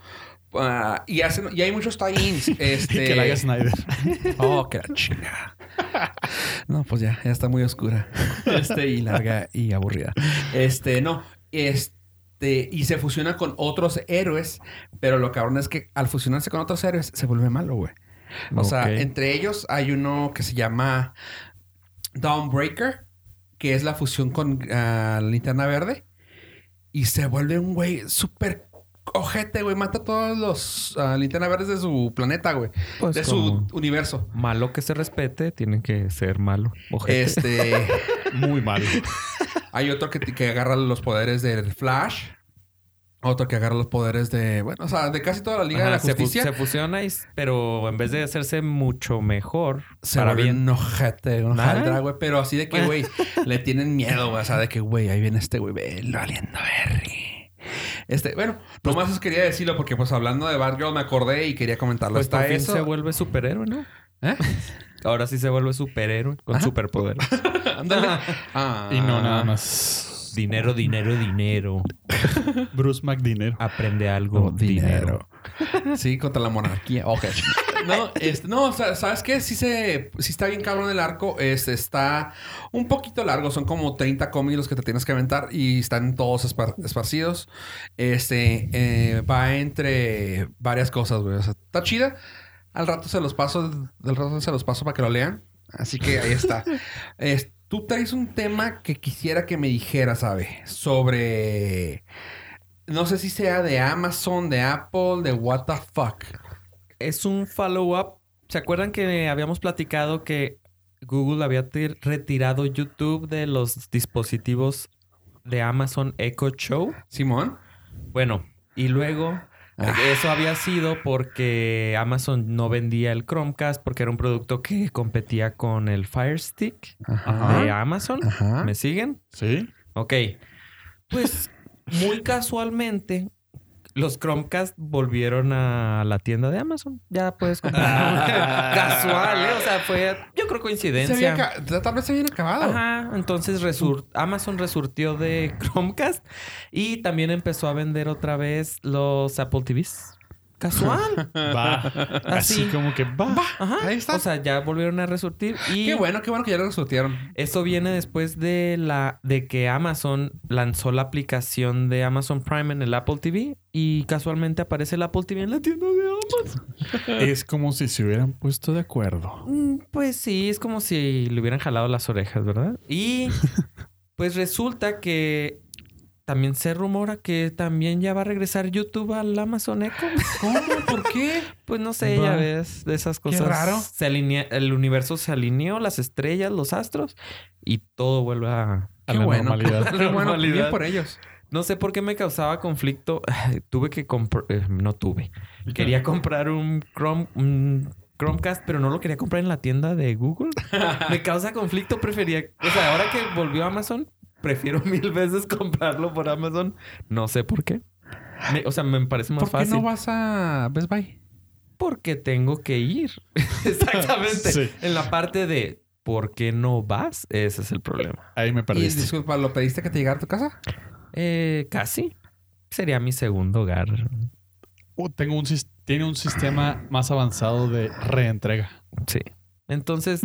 Ah, y, hacen, y hay muchos tie-ins. Este... que la haga Snyder. Oh, que la chinga. No, pues ya, ya está muy oscura. Este, y larga y aburrida. Este, no. Este, y se fusiona con otros héroes, pero lo cabrón es que al fusionarse con otros héroes se vuelve malo, güey. O sea, entre ellos hay uno que se llama Dawnbreaker, que es la fusión con ah, Linterna Verde. Y se vuelve un güey súper ojete, güey. Mata a todos los Linterna Verdes de su planeta, güey. Pues de su universo. malo que se respete, tiene que ser malo. Ojete. Este, Muy malo. hay otro que, que agarra los poderes del Flash. Otro que agarra los poderes de, bueno, o sea, de casi toda la Liga de la Ajá, se, fu- Justicia. se fusiona, y- pero en vez de hacerse mucho mejor, Se para bien. un ojete, un Nah. güey. Pero así de que, güey, le tienen miedo, güey. O sea, de que, güey, ahí viene este güey, velo valiendo Berry. Este, bueno, nomás os quería decirlo porque, pues, hablando de Batgirl me acordé y quería comentarlo. Pues Está eso. se vuelve superhéroe, ¿no? ¿Eh? Ahora sí se vuelve superhéroe con Ajá. superpoder. Ándale. Ah. Y no nada más. Dinero, dinero, dinero. Bruce McDinero. Aprende algo. Oh, dinero. Sí, contra la monarquía. Ok. No, este, no, o sea, ¿sabes qué? Sí se, sí está bien cabrón el arco. Este está un poquito largo. Son como 30 cómics los que te tienes que aventar y están todos espar- esparcidos. Este eh, va entre varias cosas, güey. O sea, está chida. Al rato se los paso, del rato se los paso para que lo lean. Así que ahí está. Es- tú traes un tema que quisiera que me dijeras, ¿sabe? Sobre. No sé si sea de Amazon, de Apple, de what the fuck. Es un follow-up. ¿Se acuerdan que habíamos platicado que Google había tir- retirado YouTube de los dispositivos de Amazon Echo Show? Simón. Bueno, y luego Ah. eso había sido porque Amazon no vendía el Chromecast porque era un producto que competía con el Fire Stick Ajá. de Amazon. Ajá. ¿Me siguen? ¿Sí? Ok. Pues muy casualmente los Chromecast volvieron a la tienda de Amazon. Ya puedes comprar. Casual, ¿eh? O sea, fue yo creo Se había coincidencia. Tal vez se habían acabado. Ajá, entonces resur- Amazon resurtió de Chromecast y también empezó a vender otra vez los Apple TVs. Casual. Va. Así Así. como que va. Ajá. Ahí está. O sea, ya volvieron a resurtir y Qué bueno, qué bueno que ya lo resurtieron. eso viene después de la de que Amazon lanzó la aplicación de Amazon Prime en el Apple TV y casualmente aparece el Apple TV en la tienda de Amazon. Es como si se hubieran puesto de acuerdo. Mm, Pues sí, es como si le hubieran jalado las orejas, ¿verdad? Y pues resulta que también se rumora que también ya va a regresar YouTube al Amazon Echo. ¿Cómo? ¿Por qué? Pues no sé, Va. ya ves, de esas cosas. raro. Se alinea, el universo se alineó, las estrellas, los astros y todo vuelve a... A Qué la bueno. normalidad. Qué bueno, bien por ellos. No sé por qué me causaba conflicto. Tuve que comprar... eh, no tuve. Quería comprar un Chrome... un Chromecast, pero no lo quería comprar en la tienda de Google. Me causa conflicto. Prefería... O sea, ahora que volvió a Amazon, prefiero mil veces comprarlo por Amazon. No sé por qué. Me- o sea, me parece más ¿Por qué fácil. no vas a Best Buy? Porque tengo que ir. Exactamente. Sí. En la parte de ¿por qué no vas? Ese es el problema. Ahí me Y perdiste. disculpa, ¿lo pediste que te llegara a tu casa? Eh, casi. Sería mi segundo hogar. Uh, tengo un, tiene un sistema más avanzado de reentrega. Sí. Entonces,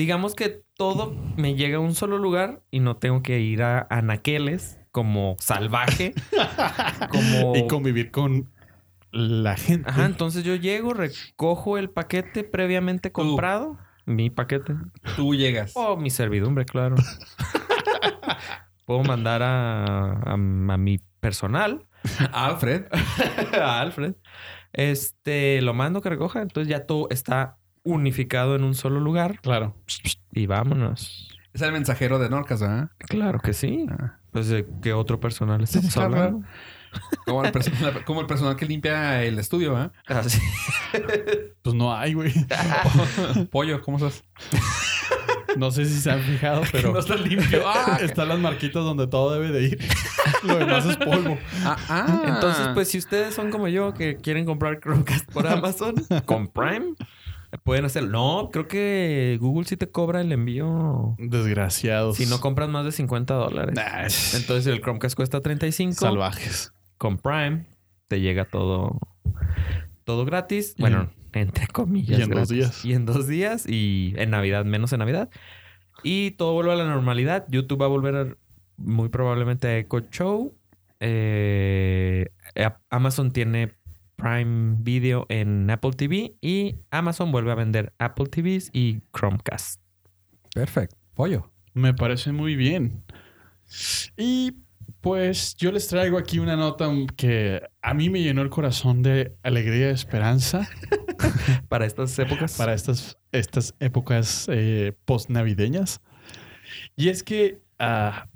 digamos que todo me llega a un solo lugar y no tengo que ir a anaqueles como salvaje. como... Y convivir con la gente. Ajá, entonces yo llego, recojo el paquete previamente comprado. Mi paquete. Tú llegas. O mi servidumbre, claro. Puedo mandar a, a- a mi personal, Alfred. a Alfred. Este, lo mando que recoja. Entonces ya todo está unificado en un solo lugar. Claro. Y vámonos. Es el mensajero de Norcas, ¿verdad? Claro que sí. Ah. Pues de qué otro personal estamos claro, hablando. Como el, perso- como el personal que limpia el estudio, ¿verdad? Así. Pues no hay, güey. Pollo, ¿cómo estás? No sé si se han fijado, pero está limpio. Ah, están las marquitas donde todo debe de ir. Lo demás es polvo. ah, ah. Entonces, pues si ustedes son como yo que quieren comprar Chromecast por Amazon con Prime, Pueden hacerlo. No, creo que Google sí te cobra el envío. Desgraciados. Si no compras más de 50 dólares. Nah, Entonces el Chromecast cuesta 35. salvajes. Con Prime te llega todo, todo gratis. Bueno, entre comillas. y en dos días. Y en dos días. Y en Navidad, menos en Navidad. Y todo vuelve a la normalidad. YouTube va a volver a- muy probablemente a Echo Show. Eh, Amazon tiene Prime Video en Apple TV. Y Amazon vuelve a vender Apple TVs y Chromecast. Perfecto. Pollo. Me parece muy bien. Y pues yo les traigo aquí una nota que a mí me llenó el corazón de alegría y esperanza Para estas épocas. para estas, estas épocas eh, post-navideñas. Y es que ah,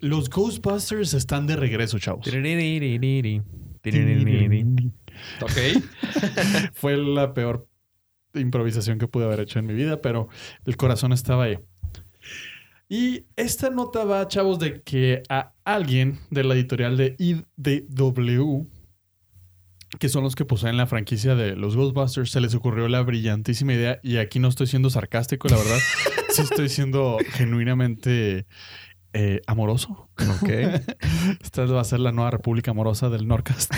los Ghostbusters están de regreso, chavos. Ok. Fue la peor improvisación que pude haber hecho en mi vida, pero el corazón estaba ahí. Y esta nota va, chavos, de que a alguien de la editorial de IDW, que son los que poseen la franquicia de los Ghostbusters, se les ocurrió la brillantísima idea, y aquí no estoy siendo sarcástico, la verdad, sí estoy siendo genuinamente eh, amoroso. Ok. Esta va a ser la nueva República Amorosa del Norcast.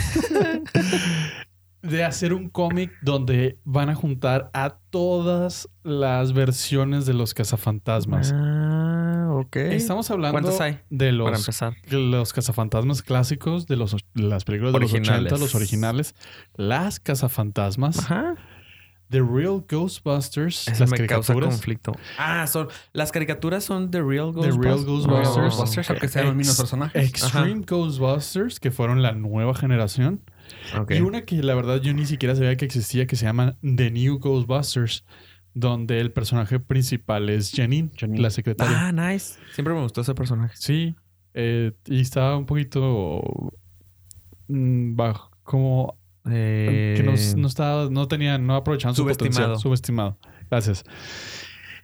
De hacer un cómic donde van a juntar a todas las versiones de los cazafantasmas. Ah, ok. Estamos hablando ¿Cuántos hay? de Para los, empezar. los cazafantasmas clásicos, de los, de las películas de Originales. los 80, los originales, las cazafantasmas, Ajá. The Real Ghostbusters, Eso las me causa caricaturas, conflicto. Ah, son las caricaturas son The Real The Ghostbusters. Real Ghostbusters. Oh, Ghostbusters, aunque sean los mismos personajes. Extreme Ghostbusters, que fueron la nueva generación. Y una que la verdad yo ni siquiera sabía que existía, que se llama The New Ghostbusters, donde el personaje principal es Janine, Janine. la secretaria. Ah, nice. Siempre me gustó ese personaje. Sí, eh, y estaba un poquito mm, bajo, como Eh, que no, no estaba, no tenía, no aprovechaban su potencial. Subestimado. Gracias.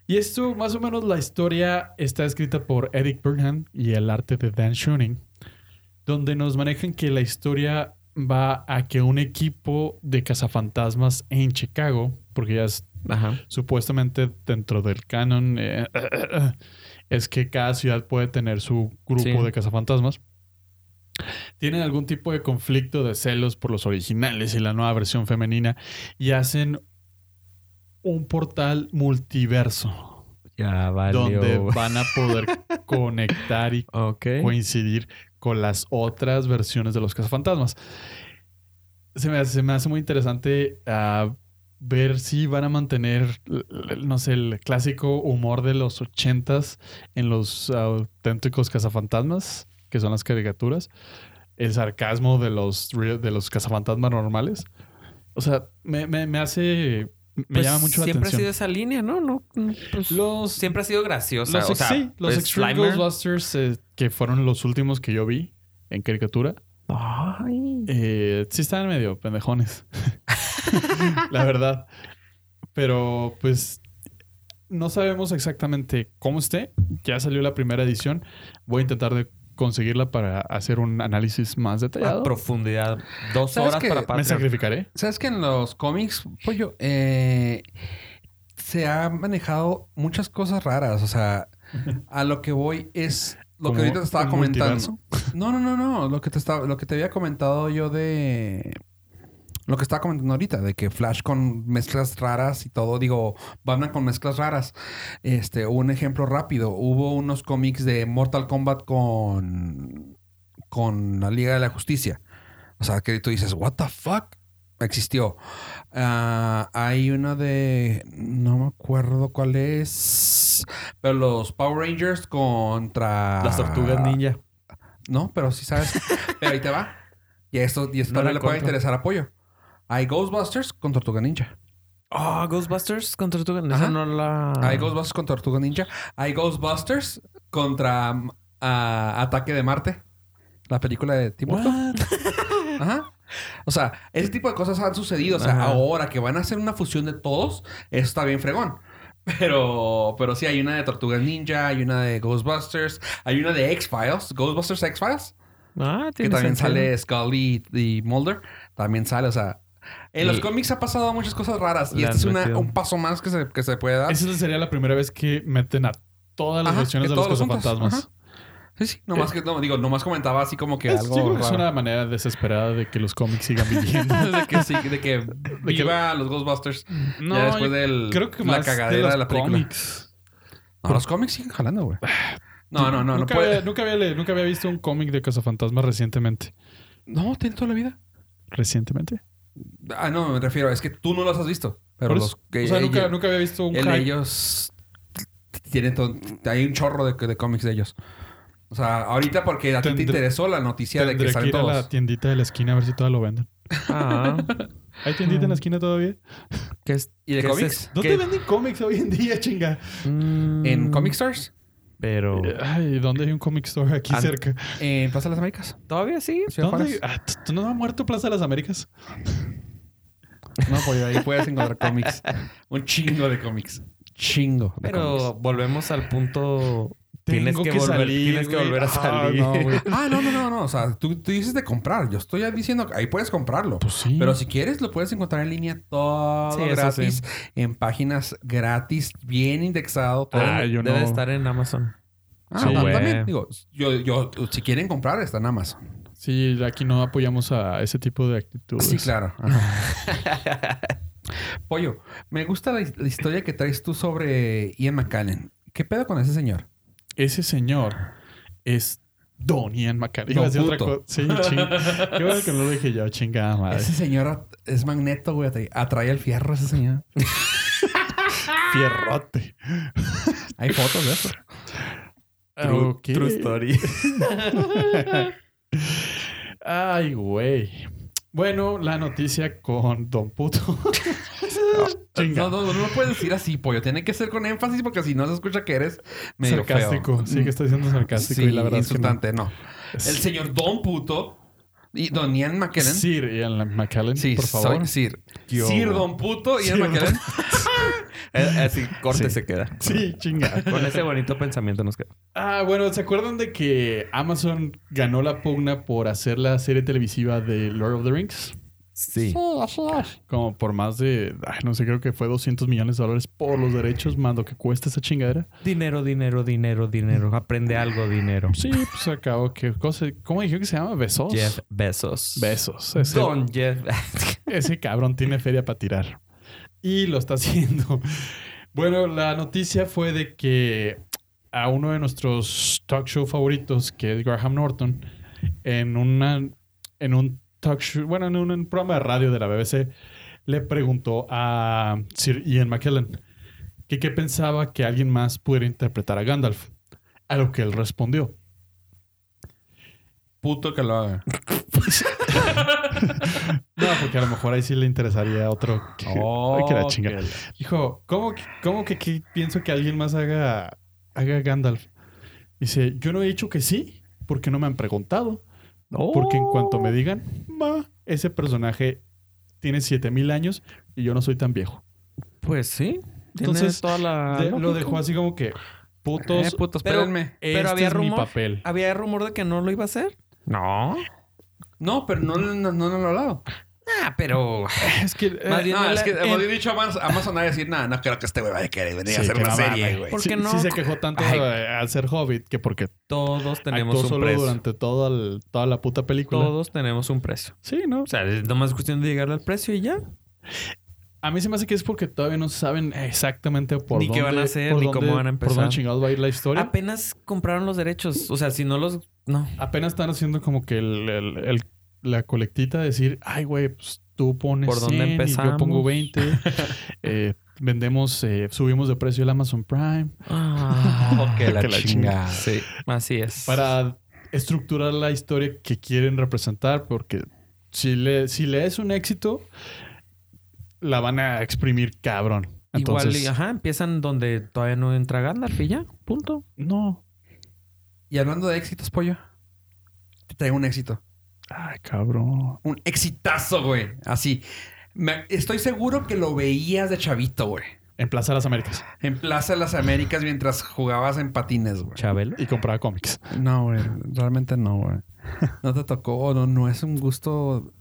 Y esto, más o menos, la historia está escrita por Eric Burnham y el arte de Dan Schoening, donde nos manejan que la historia va a que un equipo de cazafantasmas en Chicago, porque ya es Ajá. supuestamente dentro del canon, eh, es que cada ciudad puede tener su grupo Sí. de cazafantasmas. Tienen algún tipo de conflicto de celos por los originales y la nueva versión femenina y hacen un portal multiverso Ya valió. donde van a poder conectar y Ok. coincidir con las otras versiones de los cazafantasmas. Se me hace, se me hace muy interesante ah, ver si van a mantener, no sé, el clásico humor de los ochentas en los auténticos cazafantasmas, que son las caricaturas, el sarcasmo de los, de los cazafantasmas normales. O sea, me, me- me hace, me Pues llama mucho la siempre ha atención. sido esa línea, ¿no? no, no, pues, Los, siempre ha sido graciosa. los, o sea, sí, los pues, Extreme Slimer- Ghostbusters, eh, que fueron los últimos que yo vi en caricatura, Ay. eh, sí estaban medio pendejones. la verdad. Pero pues no sabemos exactamente cómo esté. Ya salió la primera edición. Voy a intentar de conseguirla para hacer un análisis más detallado. A profundidad. Dos ¿Sabes horas qué? para Me Me Patreon. sacrificaré. ¿Sabes que en los cómics, pollo, eh, se ha manejado muchas cosas raras? O sea, a lo que voy es lo que ahorita te estaba comentando. multiverso. No, no, no, no. Lo que te estaba, lo que te había comentado yo de lo que estaba comentando ahorita, de que Flash con mezclas raras y todo, digo, Batman con mezclas raras. Este, un ejemplo rápido. Hubo unos cómics de Mortal Kombat con, con la Liga de la Justicia. O sea, que tú dices, what the fuck? Existió. Ah, hay uno de. No me acuerdo cuál es. Pero los Power Rangers contra. Las tortugas ninja. No, pero sí sabes. pero ahí te va. Y esto, y esto No le puede interesar apoyo. Hay Ghostbusters con Tortuga Ninja. Oh, Ghostbusters contra Tortuga. No la. Hay Ghostbusters con Tortuga Ninja. Hay Ghostbusters contra ah, Ataque de Marte. La película de Tim Burton. Ajá. O sea, ese tipo de cosas han sucedido. O sea, Ajá. ahora que van a hacer una fusión de todos, eso está bien fregón. Pero, pero sí, hay una de Tortugas Ninja, hay una de Ghostbusters, hay una de X-Files, Ghostbusters X-Files, Ah, que también sentido. sale Scully y Mulder. También sale, o sea, En los cómics ha pasado muchas cosas raras y este es una- un paso más que se, que se puede dar. Esa sería la primera vez que meten a todas las Ajá, versiones de los cazafantasmas. Sí, sí. Nomás que, no, digo, nomás comentaba así como que Es- algo yo creo que es una manera desesperada de que los cómics sigan viviendo. de que sí, de que viva los Ghostbusters. No, ya después del creo que la más cagadera de, la película. cómics. No, los cómics siguen jalando, güey. No, no, no, no nunca, puede. había, nunca, había, le- nunca había visto un cómic de cazafantasmas recientemente. No, tiene toda la vida. ¿Recientemente? Ah, no, me refiero, es que tú no los has visto. Pero los que o sea, nunca, ellos, nunca había visto un el- hype. ellos tienen todo, hay un chorro de, de cómics de ellos. O sea, ahorita porque a ti te interesó la noticia de que Tendré que salen ir a todos. la tiendita de la esquina a ver si todavía lo venden. Ah, ¿Hay tiendita en la esquina todavía? ¿qué es? ¿Y de cómics? es- ¿Dónde qué- venden cómics hoy en día, chinga? Mm, En Comic Stores, Pero... Ay, ¿dónde hay un comic store aquí cerca? en Plaza de las Américas. ¿Todavía sí? ¿Dónde? Ah, ¿tú- ¿Tú no has muerto Plaza de las Américas? No, pues ahí puedes encontrar cómics. Un chingo de cómics. Chingo. de Pero cómics. volvemos al punto... Tienes que, que volver, salir, tienes que güey. volver a Ah, salir. no. Ah, no, no, no, no. O sea, tú, tú dices de comprar. Yo estoy diciendo que ahí puedes comprarlo. Pues sí. Pero si quieres, lo puedes encontrar en línea todo Sí, gratis, en páginas gratis, bien indexado. Todo. Ah, yo Debe no. estar en Amazon. Ah, sí, no, también. Digo, yo, yo, si quieren comprar, está en Amazon. Sí, aquí no apoyamos a ese tipo de actitudes. Sí, claro. Pollo, me gusta la, la historia que traes tú sobre Ian McCallan. ¿Qué pedo con ese señor? Ese señor es Don Ian McCallan. Iba a decir otra cosa. Sí, ching. Qué bueno que no lo dije yo, chingada madre. Ese señor es magneto, güey. Atrae, atrae el fierro ese señor. Fierrote. Hay fotos de eso. True story. Ay, güey. Bueno, la noticia con Don Puto. No, no, no, no lo puedes decir así, pollo. Tiene que ser con énfasis porque si no se escucha que eres medio sarcástico. feo. Sí, que está diciendo sarcástico Sí, y la verdad es que no. insultante, no. El señor Don Puto y Don Ian McKellen. Sir Ian McKellen, Sí, por favor. soy Sir. Yo- Sir Don Puto Ian Sir McKellen. Eh, Así, corte Sí. se queda. Sí, chinga. Con ese bonito pensamiento nos queda. Ah, bueno, ¿se acuerdan de que Amazon ganó la pugna por hacer la serie televisiva de Lord of the Rings? Sí. Como por más de, ay, no sé, creo que fue 200 millones de dólares por los derechos, más lo que cuesta esa chingadera. Dinero, dinero, dinero, dinero. Aprende algo, dinero. Sí, pues acabo que cosa, ¿cómo dijeron que se llama? Besos. Jeff Bezos. Besos. Ese, Don Jeff. ese cabrón tiene feria para tirar. Y lo está haciendo. Bueno, la noticia fue de que a uno de nuestros talk show favoritos, que es Graham Norton, en una en un talk show, bueno, en un, en un programa de radio de la BBC, le preguntó a Sir Ian McKellen que qué pensaba que alguien más pudiera interpretar a Gandalf. A lo que él respondió. Puto que lo haga. No, porque a lo mejor ahí sí le interesaría a otro. Que, Ay, que la chinga. que- Dijo, ¿cómo, que- cómo que, que pienso que alguien más haga, haga Gandalf? Dice, yo no he dicho que sí, porque no me han preguntado. Porque en cuanto me digan, va, ese personaje tiene 7000 años y yo no soy tan viejo. Pues sí. Entonces, toda la. De- lo dejó así como que, putos, Eh, putos, Pero- espérenme. este pero había es mi rumor. papel. ¿Había rumor de que no lo iba a hacer? No. No, pero no, no, no, no lo he hablado. Ah, pero. Es que... eh, Más bien, No, no es que en- hemos dicho a Amazon, Amazon a decir, nada, no creo que este güey vaya a querer venir Sí, a hacer una no serie, güey. ¿Por sí, no? sí se quejó tanto Ay. al ser Hobbit que porque Todos tenemos un solo precio. durante toda, el- toda la puta película. Todos tenemos un precio. Sí, ¿no? O sea, es nomás cuestión de llegarle al precio y ya. A mí se me hace que es porque todavía no saben exactamente por Ni dónde... qué van a hacer, por ni dónde- cómo van a Por empezar. dónde chingados va a ir la historia. Apenas compraron los derechos. O sea, si no los. No. Apenas están haciendo como que el, el- el- la colectita de decir, ay, güey, pues tú pones ¿Por dónde 100 y yo pongo 20. Eh, vendemos, eh, subimos de precio el Amazon Prime. Ah, que la Que la chingada. sí, así es. Para estructurar la historia que quieren representar, porque si le, si le es un éxito, la van a exprimir cabrón. Igual, Entonces, y- ajá, empiezan donde todavía no entra Gandalf y ya, punto. no. Y hablando de éxitos, pollo, te traigo un éxito. Ay, cabrón. Un exitazo, güey. Así. Me- estoy seguro que lo veías de chavito, güey. En Plaza de las Américas. En Plaza de las Américas mientras jugabas en patines, güey. Chabelo. Y compraba cómics. No, güey. Realmente no, güey. No te tocó. No, no es un gusto.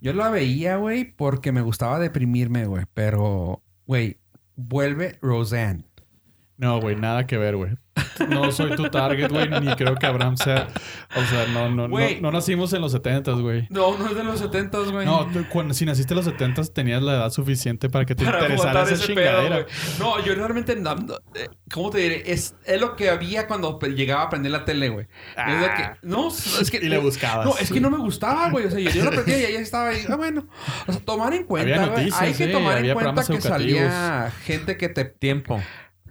Yo la veía, güey, porque me gustaba deprimirme, güey. Pero, güey, vuelve Roseanne. No, güey, nada que ver, güey. No soy tu target, güey, ni creo que Abraham sea. O sea, no, no, no, no nacimos en los 70, güey. No, no es de los 70, güey. No, tú, cuando, si naciste en los 70 tenías la edad suficiente para que te para interesara esa ese pedo, chingadera. güey. No, yo realmente eh, ¿cómo te diré? Es, es lo que había cuando llegaba a prender la tele, güey. Ah. no, es que Y le buscabas. No, es que no me gustaba, güey. O sea, yo, yo lo prendía y ahí estaba ahí. Ah, bueno. O sea, tomar en cuenta, güey. Hay que tomar en cuenta que salía gente que te Tiempo.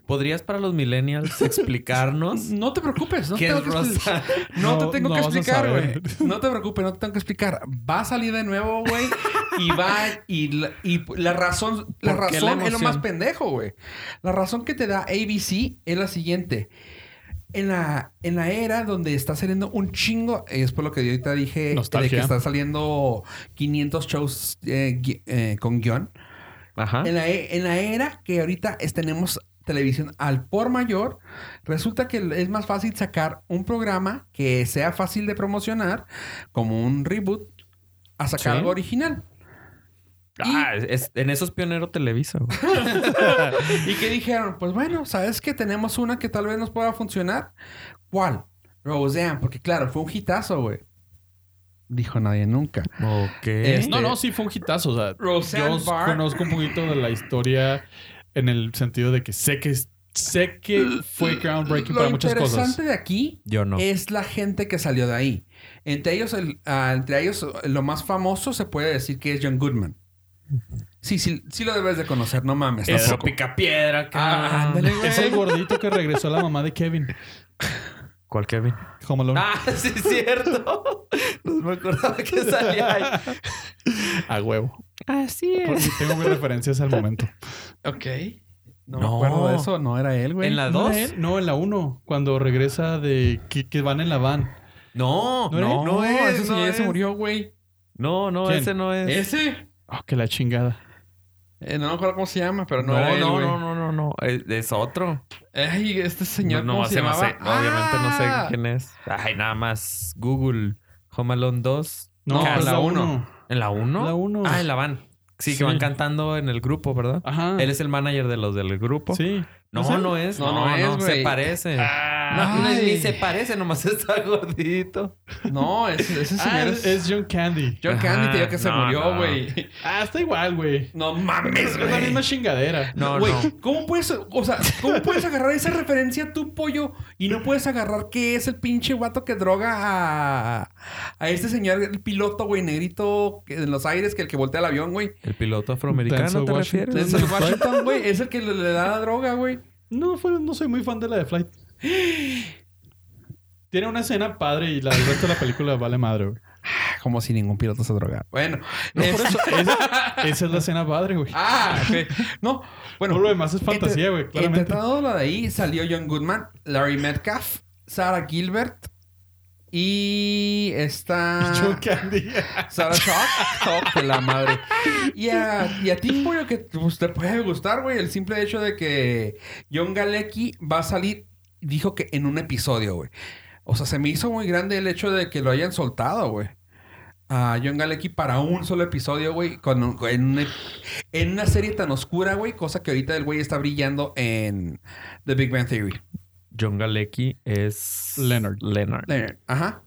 ¿Podrías para los millennials explicarnos no te preocupes, no qué te es tengo que expli- Rosa? No, No, te tengo no que explicar, güey. No te preocupes, no te tengo que explicar. Va a salir de nuevo, güey. Y va... Y la, y la razón... La ¿Por qué razón la es lo más pendejo, güey. La razón que te da ABC es la siguiente. En la, en la era donde está saliendo un chingo... Es por lo que yo ahorita dije... De Nostalgia. que está saliendo 500 shows eh, eh, con guion. Ajá. En la, en la era que ahorita es- tenemos televisión al por mayor, resulta que es más fácil sacar un programa que sea fácil de promocionar, como un reboot, a sacar Sí. algo original. Ah, es- en esos pionero Televisa. güey. Y que dijeron, pues bueno, ¿sabes que tenemos una que tal vez nos pueda funcionar? ¿Cuál? Roseanne, porque claro, fue un hitazo, güey. Dijo nadie nunca. Ok. Este- No, no, sí fue un hitazo. O sea, Roseanne yo Barr. conozco un poquito de la historia en el sentido de que sé que sé que fue groundbreaking Lo para muchas interesante cosas. de aquí Yo no. es la gente que salió de ahí. Entre ellos, el- ah, entre ellos, lo más famoso se puede decir que es John Goodman. Sí, sí, sí lo debes de conocer, no mames. Pedro tampoco. Picapiedra. Ah, cabrón. ándale, güey. Es el gordito que regresó a la mamá de Kevin. ¿Cuál Kevin? Home Alone. Ah, sí, es cierto. No me acordaba que salía ahí. A huevo. Así Porque tengo mis referencias al momento. Ok. No, No. me acuerdo de eso. No era él, güey. ¿En la ¿No 2? era él? No, en la 1. Cuando regresa de que, que van en la van. No, ¿No no, no, es. ese sí no ya es. se murió, güey. No, no, ¿Quién? ese no es. ¿Ese? Oh, que la chingada. Eh, no me acuerdo cómo se llama, pero no, No, era él, no, no, no, no, no. Es, es otro. Ay, este señor, no, ¿cómo no, se ese no llamaba? sé. Obviamente no Ah. sé quién es. Ay, nada más. Google. Home Alone 2. No, Cast. la la uno. 1. ¿En la 1? La uno. Ah, en la van. Sí, Sí. que van cantando en el grupo, ¿verdad? Ajá. Él es el manager de los del grupo. Sí. No, no es. No, No, no no, es, se güey. parece. Ah, no, es- ni se parece, nomás está gordito. No, ese, ese Ah, señor es, es... es John Candy. John Candy, te digo que se no, murió, no. güey. Ah, está igual, güey. No mames, Es la güey. misma chingadera. No, Güey, no. ¿cómo puedes, o sea, cómo puedes agarrar esa referencia tu pollo y no puedes agarrar que es el pinche guato que droga a, a este señor, el piloto, güey, negrito en los aires, que el que voltea el avión, güey? El piloto afroamericano, ¿te refieres? Es el Washington, güey, es el que le, le da la droga, güey. No, fue- no soy muy fan de la de Flight. Tiene una escena padre y la del resto de la película vale madre, güey. Como si ningún piloto se droga. Bueno, No, es- por eso. esa, esa es la escena padre, güey. Ah, ok. No, bueno. Todo lo demás es fantasía, güey, todo lo de ahí salió John Goodman, Larry Metcalf, Sarah Gilbert y esta... John Candy. Sarah Shock. Oh, la madre. Y a, y a ti, pollo, que pues, te puede gustar, güey. El simple hecho de que John Galecki va a salir, dijo que en un episodio, güey. O sea, se me hizo muy grande el hecho de que lo hayan soltado, güey. A John Galecki para un solo episodio, güey. Con, un- en, una serie tan oscura, güey. Cosa que ahorita el güey está brillando en The Big Bang Theory. John Galecki es... Leonard. Leonard. Leonard. Ajá.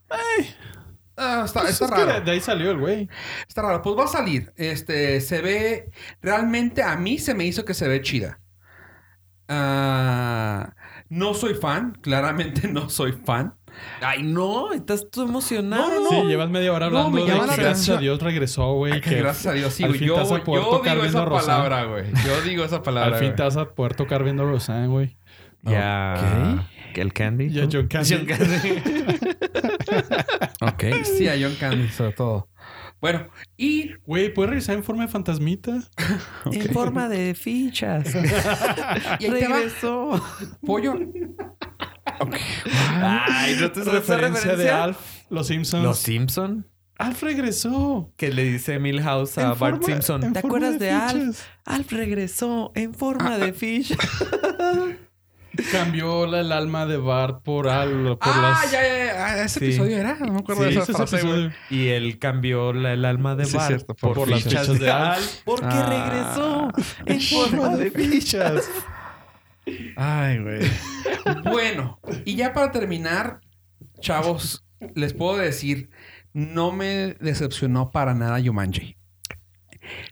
Ah, está, Pues está es que raro. de, de ahí salió el güey. Está raro. Pues va a salir. Este, se ve... Realmente a mí se me hizo que se ve chida. Ah, no soy fan. Claramente no soy fan. Ay, no. Estás tú emocionado. No, no, Sí, llevas media hora No, hablando me de que gracias a Dios regresó, güey. Que gracias a Dios. Sí, al güey. fin Yo, te vas a poder yo tocar digo esa palabra, güey. Yo digo esa palabra. Al fin te vas a poder tocar viendo Roseanne, güey. Ya. ¿El Candy? Ya John Candy. John Candy. Ok. Sí, a John Candy, sobre todo. Bueno, y... Güey, ¿puedes regresar en forma de fantasmita? En forma de fichas. Y ahí te va. Regresó. Pollo. Ay, ¿no te esa referencia de Alf, Los Simpsons. Los Simpson. Alf regresó. Que le dice Milhouse a En Bart forma- Simpson. ¿Te acuerdas de, Alf? fichas. Alf regresó en forma de ficha. cambió la- el alma de Bart por algo. Por ah, las... ya, ya, ya. Ah, Ese Sí. episodio era. No me acuerdo Sí, de esa frase, güey. Y él cambió la- el alma de Bart cierto, por, por las fichas de Al. Porque Ah. regresó en forma de fichas. Ay, güey. bueno, y ya para terminar, chavos, les puedo decir, no me decepcionó para nada Yumanji.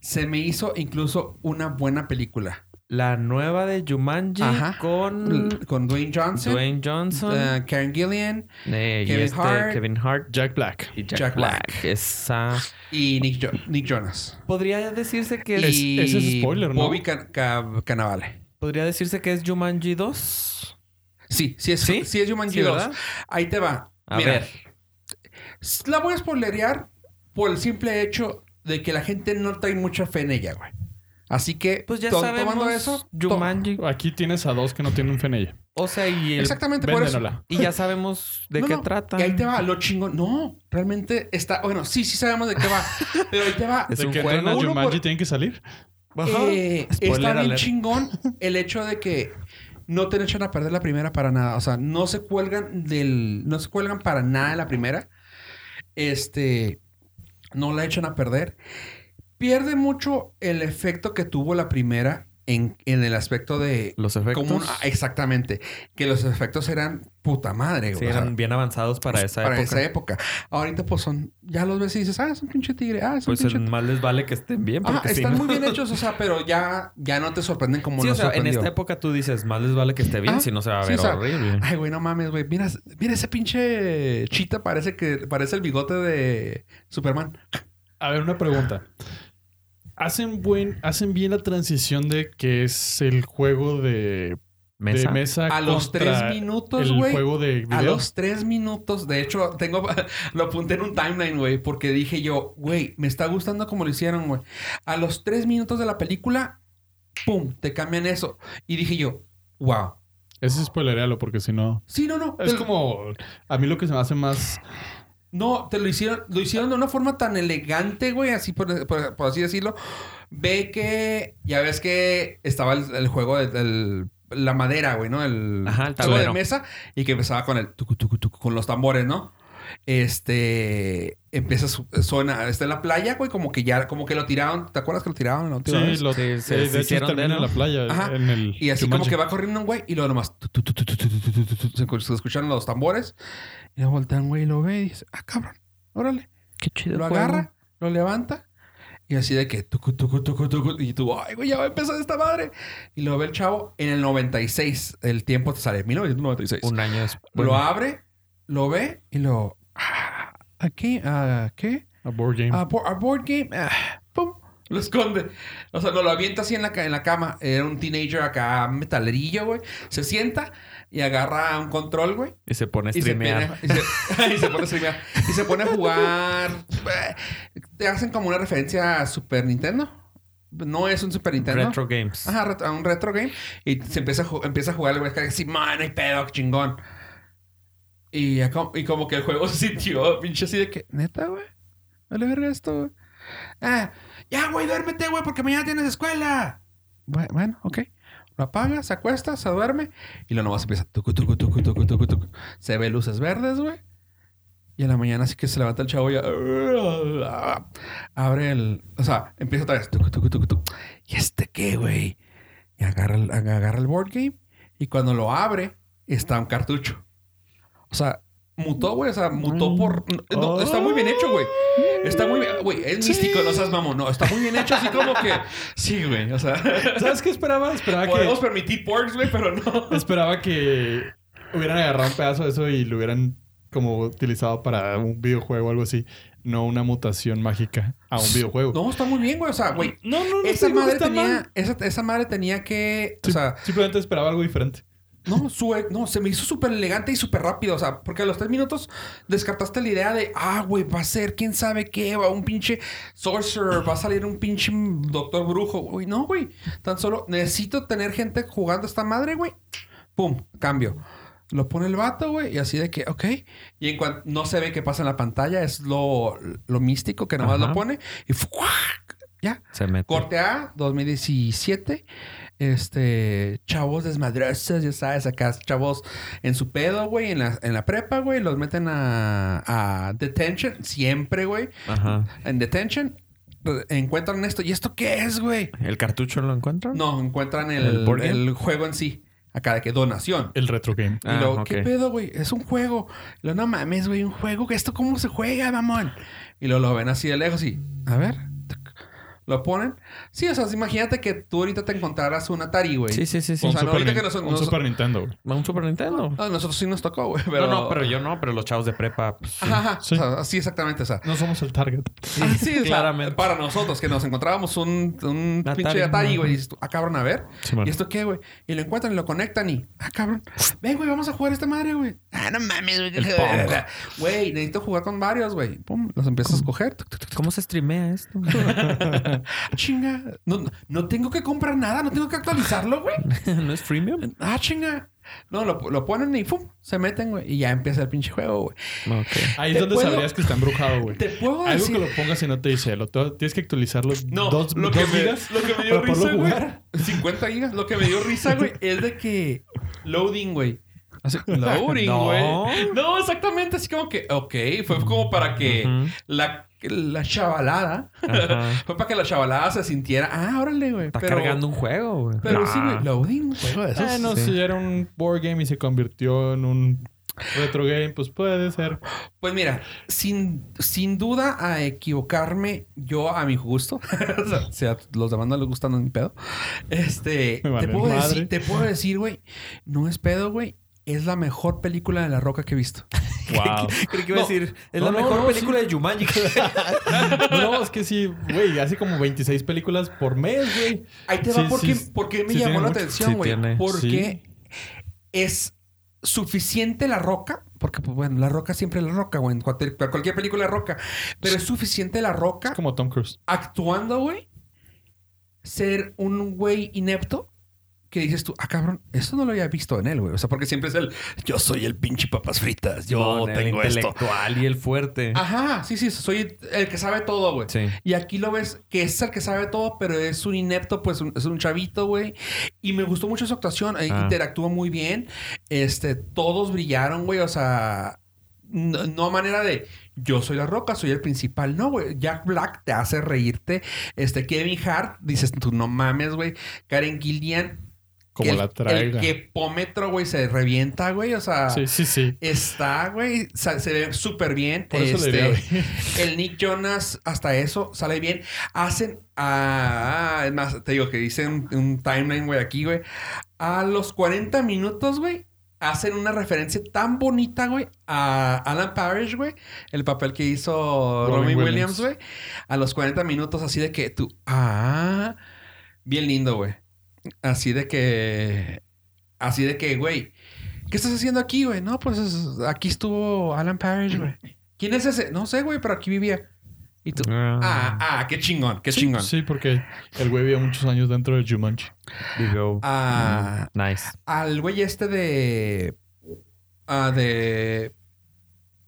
Se me hizo incluso una buena película. La nueva de Jumanji Ajá. con Con Dwayne Johnson, Dwayne Johnson, uh, Karen Gillian eh, Kevin este Hart. Kevin Hart Jack Black. y Jack, Jack Black. Black. Esa y Nick, Jo- Nick Jonas. podría decirse que es, Es- y ese es spoiler, ¿no? Bobby Can- Cannavale. podría decirse que es Jumanji 2. Sí, sí es, ¿Sí? sí es Jumanji Sí, 2. ¿verdad? Ahí te va. A Mira, ver, La voy a spoilerear por el simple hecho de que la gente no trae mucha fe en ella, güey. Así que, pues ya to- sabemos tomando eso, to- Aquí tienes a dos que no tienen fe en ella. o sea, y el- Exactamente por eso. Y ya sabemos de No, qué no, trata. Y ahí te va, lo chingón. No, realmente está. Bueno, sí, sí sabemos de qué va. pero ahí te va. Es ¿De un que juego. entran a Uno Jumanji por- tienen que salir? Ajá. Eh, está bien alert. chingón el hecho de que no te echan a perder la primera para nada. O sea, no se cuelgan del. No se cuelgan para nada de la primera. Este. No la echan a perder. Pierde mucho el efecto que tuvo la primera en, en el aspecto de. Los efectos como un- ah, exactamente. Que los efectos eran puta madre, sí, güey. O sea, eran bien avanzados para esa para época. esa época. Ahorita, pues son. Ya los ves y dices, ah, es un pinche tigre. Ah, es un Pues pinche más les vale que estén bien porque están no- muy bien hechos, o sea, pero ya, ya no te sorprenden como Sí, o sea, en esta época tú dices, más les vale que esté bien, Ah, si no se va a sí, ver o sea, horrible. Ay, güey, no mames, güey. Mira, mira ese pinche chita, parece que parece el bigote de Superman. A ver, una pregunta. ¿Hacen, buen, ¿Hacen bien la transición de que es el juego de Mesa. de mesa A los tres minutos, el güey. juego de video? A los tres minutos, de hecho, tengo, lo apunté en un timeline, güey, porque dije yo, güey, me está gustando como lo hicieron, güey. A los tres minutos de la película, pum, te cambian eso. Y dije yo, wow. Ese es spoilerealo porque si no... Sí, no, no. Es como... A mí lo que se me hace más... No, te lo hicieron, lo hicieron de una forma tan elegante, güey, así por, por- por así decirlo. Ve que ya ves que estaba el, el juego de la madera, güey, ¿no? El, Ajá, el juego de mesa y que empezaba con el tucu, tucu, tucu, con los tambores, ¿no? este empieza su, suena está en la playa güey como que ya como que lo tiraron te acuerdas que lo tiraron no? sí lo de, sí, de hecho termina en la playa Ajá. en el y así como que va corriendo un güey y luego nomás se escuchan los tambores y luego voltean güey y lo ve y dice ah cabrón órale qué chido lo agarra lo levanta y así de que y tú, ay, güey, ya va a empezar esta madre. Y lo ve el chavo en el 96. El tiempo te sale 1996. Un año después. Lo abre lo ve y lo. ah, Aquí, ah, ¿qué? A board game. A, bo- a board game. ah, pum. Lo esconde. O sea, no lo avienta así en la, en la cama. Era un teenager acá, metalerillo, güey. Se sienta y agarra un control, güey. Y se pone a Y se, streamear. pone, y, se, y se pone a streamear. Y se pone a jugar. Te hacen como una referencia a Super Nintendo. No es un Super Nintendo. Retro games. Ajá, un retro game. Y se empieza a, empieza a jugar güey. Así, man, hay pedo, chingón. Y, como, que el juego se sintió pinche así de que, neta, güey. Vale verga esto, güey. Ah, ya, güey, duérmete, güey, porque mañana tienes escuela. Bueno, bueno, ok. Lo apaga, se acuesta, se duerme. Y lo nomás empieza. Tucu, tucu, tucu. Se ve luces verdes, güey. Y en la mañana así que se levanta el chavo y ya, abre el. O sea, empieza otra vez. ¿Y este qué, güey? Y agarra agarra el board game. Y cuando lo abre, está un cartucho. O sea, mutó, güey. O sea, mutó por. No, está muy bien hecho, güey. Está muy bien. Güey, es místico, no seas mamón. No, está muy bien hecho, así como que. Sí, güey. O sea, ¿Sabes qué esperaba? Esperaba podemos que... permitir porks, güey, pero no. Esperaba que hubieran agarrado un pedazo de eso y lo hubieran como utilizado para un videojuego o algo así. No una mutación mágica a un videojuego. No, está muy bien, güey. O sea, güey. no, no, no Esa madre, tenía, esa, esa madre tenía que. O sea, simplemente esperaba algo diferente. No, su, no, se me hizo súper elegante y súper rápido. O sea, porque a los tres minutos descartaste la idea de, ah, güey, va a ser quién sabe qué, va un pinche sorcerer, va a salir un pinche doctor brujo. Güey, no, güey. Tan solo necesito tener gente jugando esta madre, güey. Pum, cambio. Lo pone el vato, güey, y así de que, ok. Y en cuanto no se ve qué pasa en la pantalla, es lo, lo místico que nomás Ajá. lo pone y ¡fuac! Ya. Se mete. Corte A, 2017. Este, chavos desmadrosos, ya sabes, acá chavos en su pedo, güey, en la, en la prepa, güey, los meten a, a detention, siempre, güey, Ajá. en detention, encuentran esto, ¿y esto qué es, güey? ¿El cartucho lo encuentran? No, encuentran el, ¿El juego en sí, acá de que donación. El retro game. Y Ah, luego. ¿qué pedo, güey? Es un juego. Y luego, no mames, güey, un juego. ¿Esto cómo se juega, mamón? Y luego lo ven así de lejos y, a ver, lo ponen. Sí, o sea, imagínate que tú ahorita te encontraras un Atari, güey. Sí, sí, sí, sí. O un sea, no, Super, que nos- un nos- Super Nintendo, güey. ¿Un Super Nintendo? A nosotros sí nos tocó, güey. Pero... No, no, pero yo no, pero los chavos de prepa. pues, sí. Ajá, ajá. Sí. O sea, sí, exactamente. O sea, No somos el target. Sí, o sea, claramente. para nosotros que nos encontrábamos un, un Atari, pinche Atari, güey. Y dices ah, cabrón, a ver. Sí. ¿Y esto qué, güey? Y lo encuentran y lo conectan y, ah, cabrón. Ven, güey, vamos a jugar esta madre, güey. Ah, no mames, güey. Güey, necesito jugar con varios, güey. Pum, los empiezas a escoger. ¿Cómo se streamea esto? Chinga. No, no tengo que comprar nada, no tengo que actualizarlo, güey. ¿No es freemium? Ah, chinga. No, lo, lo ponen y pum, se meten, güey. Y ya empieza el pinche juego, güey. Ahí es donde puedo- sabrías que está embrujado, güey. Te puedo Algo decir. que lo pongas y no te dice, lo tienes que actualizarlo No, dos, lo, que dos me, gigas lo que me dio para risa, güey. jugar. 50 gigas. Lo que me dio risa, güey, es de que loading, güey. Así, loading, güey. No. exactamente. Así como que, ok, fue como para que la, la chavalada, fue para que la chavalada se sintiera, ah, órale, güey. Está pero- cargando un juego, güey. Pero Nah. sí, güey, loading, un juego de esos. Ah, no, Sí. si era un board game y se convirtió en un retro game, pues puede ser. Pues mira, sin, sin duda a equivocarme, yo a mi gusto, o sea, si a los demás no les gustan, no es mi pedo. Este, vale te, puedo decir, te puedo decir, güey, no es pedo, güey. Es la mejor película de La Roca que he visto. Wow. Creí que iba a No. decir, es No, la mejor no, película de Jumanji. no, es que sí, güey, hace como 26 películas por mes, güey. Ahí te Sí, va porque, sí, porque me sí llamó la mucho. atención, güey. porque es suficiente La Roca, porque pues bueno, La Roca siempre es La Roca, güey. Cualquier, cualquier película es Roca. Pero es suficiente La Roca Es como Tom Cruise. actuando, güey, ser un güey inepto que dices tú, ah, cabrón, esto no lo había visto en él, güey. O sea, porque siempre es el, yo soy el pinche papas fritas, yo el tengo esto. intelectual y el fuerte. Ajá, sí, sí, soy el que sabe todo, güey. Sí. Y aquí lo ves que es el que sabe todo, pero es un inepto, pues un- es un chavito, güey. Y me gustó mucho su actuación, Ah. interactuó muy bien. Este, todos brillaron, güey, o sea, no, no a manera de yo soy la roca, soy el principal. No, güey. Jack Black te hace reírte. Este, Kevin Hart, dices tú, no mames, güey. Karen Gillian. Como el, la traiga. El quepómetro, güey, se revienta, güey. O sea, Sí, sí, sí. está, güey. Se ve súper bien. Por eso le Este, diría, el Nick Jonas, hasta eso, sale bien. Hacen. Ah, es más, te digo que dicen un timeline, güey, aquí, güey. A los 40 minutos, güey, hacen una referencia tan bonita, güey, a Alan Parrish, güey. El papel que hizo Robin Robin, Williams. Williams, güey. A los 40 minutos, así de que tú. Ah, bien lindo, güey. Así de que. Así de que, güey. ¿Qué estás haciendo aquí, güey? No, pues es- aquí estuvo Alan Parrish, güey. ¿Quién es ese? No sé, güey, pero aquí vivía. Y tú. Ah, ah, qué chingón, qué sí, chingón. Sí, porque el güey vivía muchos años dentro de Jumanji. Digo, Ah, mm, nice. al güey este de. Ah, de.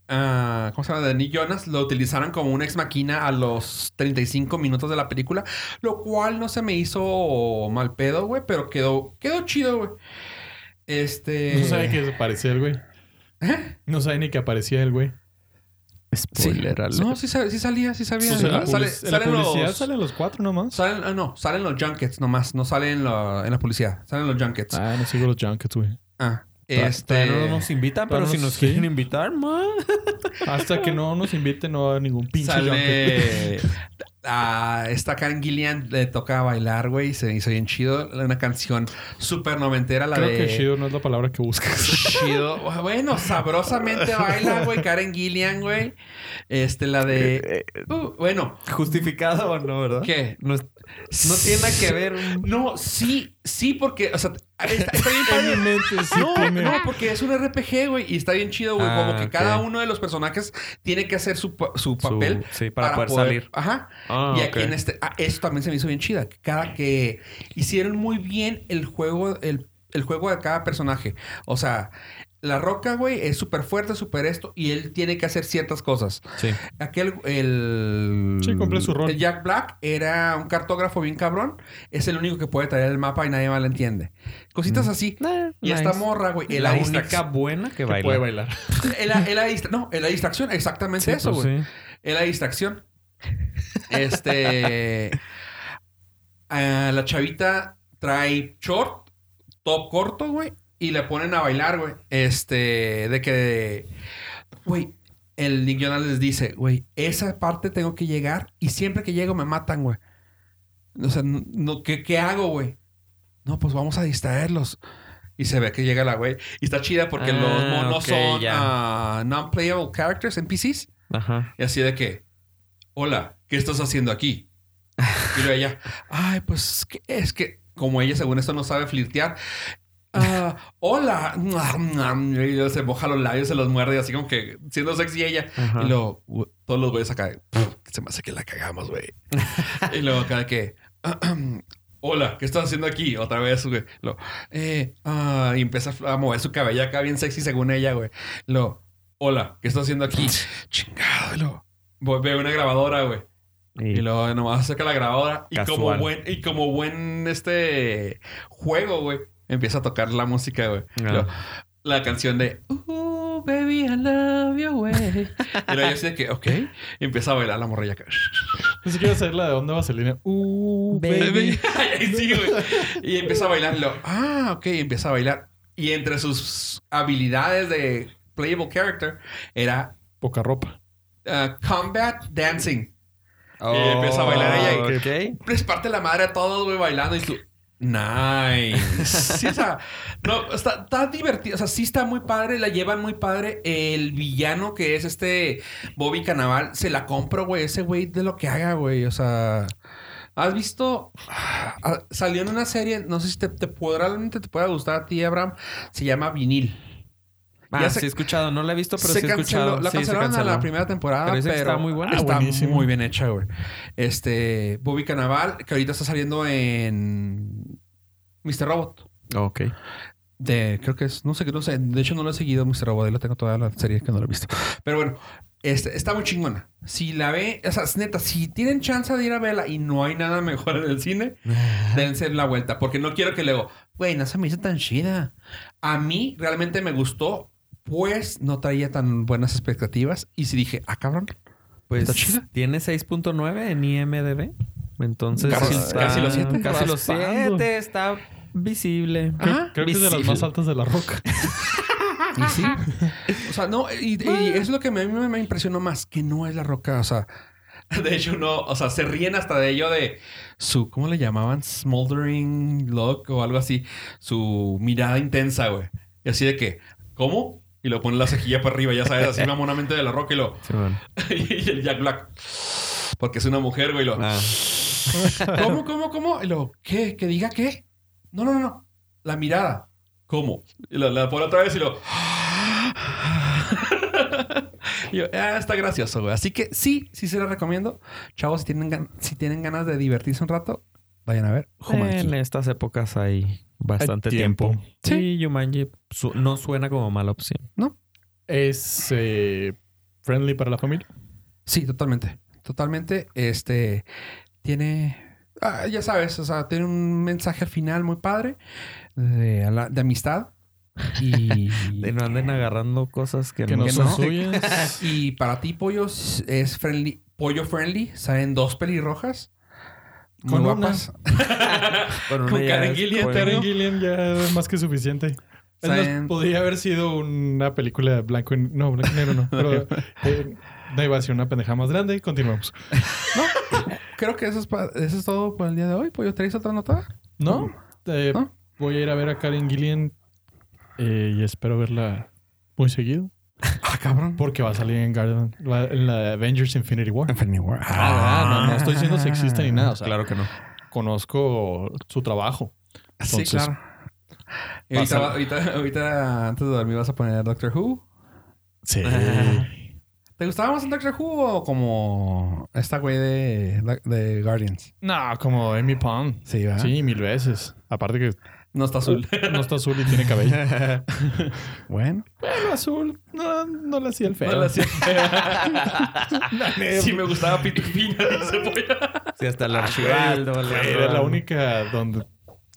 Ah, ¿Cómo se llama? De Nick Jonas lo utilizaron como una ex máquina a los 35 minutos de la película, lo cual no se me hizo mal pedo, güey, pero quedó, quedó chido, güey. Este. No sabe que aparecía el güey. ¿Eh? No sabe ni que aparecía el güey. Spoiler alert. No, sí, sí salía, sí sabía. O sea, la, Sale- public- en la salen publicidad los- salen los cuatro nomás. Salen, ah, no, salen los junkets nomás, no salen en la publicidad, salen los junkets. Ah, no sigo los junkets, güey. Ah, este. no nos invitan, pero si no- nos sí. quieren invitar, man. Hasta que no nos inviten, no va a haber ningún pinche. Sale. A esta Karen Gillian le toca bailar, güey, y se hizo bien chido. Una canción súper noventera, la Creo de. que chido no es la palabra que buscas. Chido. Bueno, sabrosamente baila, güey. Karen Gillian, güey. Este, la de. Uh, bueno, ¿Justificado o no, verdad? ¿qué? No, tiene nada que ver. No, sí, sí, porque, o sea, está, está bien padre. No, tiene. no, porque es un RPG, güey, y está bien chido, güey. Ah, como que ok. cada uno de los personajes tiene que hacer su, su papel. sí, para poder salir. Ajá. Ah, y aquí en este, ah, eso también se me hizo bien chida. que Cada que hicieron muy bien el juego, el, el juego de cada personaje. O sea, La Roca, güey, es súper fuerte, súper esto, y él tiene que hacer ciertas cosas. Sí. Aquel, el... Sí, cumple su rol. El Jack Black era un cartógrafo bien cabrón. Es el único que puede traer el mapa y nadie más lo entiende. Cositas así. Y esta morra, güey, la única buena que Que baila. puede bailar. Es la distra- no, la distracción. Exactamente Sí, eso, pues güey. sí. Es la distracción. Este. ah, la chavita trae short, top corto, güey. Y le ponen a bailar, güey. Este. De que. Güey. El Nick Jonas les dice, güey, esa parte tengo que llegar. Y siempre que llego me matan, güey. O sea, no, ¿qué, qué hago, güey? No, pues vamos a distraerlos. Y se ve que llega la güey. Y está chida porque Ah, los monos ok, son ah, non-playable characters, NPCs. Ajá. Y así de que, hola, ¿qué estás haciendo aquí? Y luego ella, ay, pues es que, como ella según esto no sabe flirtear, ah, hola, y luego se moja los labios, se los muerde, así como que siendo sexy ella. Ajá. Y luego, "Gu- todos los güeyes acá, "Pff, se me hace que la cagamos, güey. y luego acá que, hola, ¿qué estás haciendo aquí? Otra vez, güey. Lo, eh, ah, y empieza a mover su cabello acá bien sexy según ella, güey. Lo, hola, ¿qué estás haciendo aquí? Chingado, lo. Voy- Veo una grabadora, güey. Y- Y luego nomás acerca la grabadora. Y como buen, y como buen este juego, güey. Empieza a tocar la música, güey. Ah. La canción de Ooh, baby, I love you, güey. y luego yo así de que, ok. Y empieza a bailar la morrilla. Ni siquiera saber la de dónde vaselina. Uh, baby. Ahí sí, güey. Y empieza a bailar. Y lo, ah, ok. Y empieza a bailar. Y entre sus habilidades de playable character era Poca ropa. Uh, combat dancing. Y empieza a bailar ella y Ok. les parte la madre a todos, güey, bailando y tú. Nice. Sí, o sea, no, está, está divertido. O sea, sí está muy padre, la llevan muy padre. El villano que es este Bobby Cannavale, se la compro, güey. Ese güey de lo que haga, güey. O sea, ¿has visto? Ah, Salió en una serie, no sé si te, te podrá, realmente te pueda gustar a ti, Abraham. Se llama Vinil. Ah, Ya sí se- he escuchado. No la he visto, pero se sí he canceló, escuchado. la Sí, cancelaron a la primera temporada, Pero está muy buena. Está buenísimo. muy bien hecha, güey. Este, Bobby Cannavale, que ahorita está saliendo en Mr. Robot. Ok. De, creo que es, no sé, no sé. De hecho, no lo he seguido, Mr. Robot. Ahí lo tengo toda la serie que no lo he visto. Pero bueno, este, está muy chingona. Si la ve, o sea, es neta, si tienen chance de ir a verla y no hay nada mejor en el cine, dense la vuelta. Porque no quiero que luego, güey, no se me hizo tan chida. A mí realmente me gustó, pues no traía tan buenas expectativas. Y sí dije, ah, cabrón. Pues Está chida. tiene 6.9 en IMDB. Entonces Casi- está- casi los siete. Casi los Raspando. 7. Está visible. Creo, que es de las más altas de la roca. Y sí. o sea, no, y, y es lo que me- a mí me, me impresionó más, que no es la roca. O sea, de hecho, no, o sea, se ríen hasta de ello de su, ¿cómo le llamaban? Smoldering look o algo así. Su mirada intensa, güey. Y así de que, ¿cómo? Y lo pone la cejilla para arriba, ya sabes, así mamonamente de la roca y lo. Sí, bueno. y el Jack Black. Porque es una mujer, güey. y Lo, Ah. ¿Cómo, cómo, cómo? Y lo, ¿qué? ¿Que diga qué? No, no, no. La mirada. ¿Cómo? Y lo, la pone otra vez y lo. y yo, ah, está gracioso, güey. Así que sí, sí se la recomiendo. Chavos, si tienen, si tienen ganas de divertirse un rato, vayan a ver Jumanji. En estas épocas hay bastante tiempo. tiempo. Sí, Jumanji su- no suena como mala opción. Es eh, friendly para la familia. Sí, totalmente. Totalmente. Este tiene. ah, ya sabes, o sea, tiene un mensaje al final muy padre de, amistad. Y, De no anden agarrando cosas que, Que no, no son no. suyas. y para ti, pollos, es friendly, pollo friendly. Salen dos pelirrojas. Muy Con una. guapas. Con, una Con Karen Gillian, por- Karen Gillian ya es más que suficiente. Más, podría haber sido una película de blanco y... No, blanco y negro no. Pero eh, no iba a ser una pendeja más grande. Continuamos. Creo que eso es, pa- eso es todo por el día de hoy. Pollo, ¿traes otra nota? ¿No? Eh, ¿No? Voy a ir a ver a Karen Gillian eh, y espero verla muy seguido. Ah, cabrón. Porque va a salir en, Guardian- la, en la Avengers Infinity War. Infinity War. Ah, no, no estoy siendo sexista ni nada. O sea, Claro que no. conozco su trabajo. Sí, Entonces, claro. Y ahorita, pasa- ahorita, ahorita, antes de dormir, vas a poner Doctor Who. Sí. ¿Te gustaba más el Doctor Who o como esta güey de, de Guardians? No, como Amy Pond. Sí, ¿verdad? Sí, mil veces. Aparte que No está azul. No está azul y tiene cabello. bueno. Bueno, azul. No, no le hacía el feo. No le hacía- sí me gustaba Pitufina, dice Polla. Sí, hasta el Archibaldo. Güey, la- Era la única donde...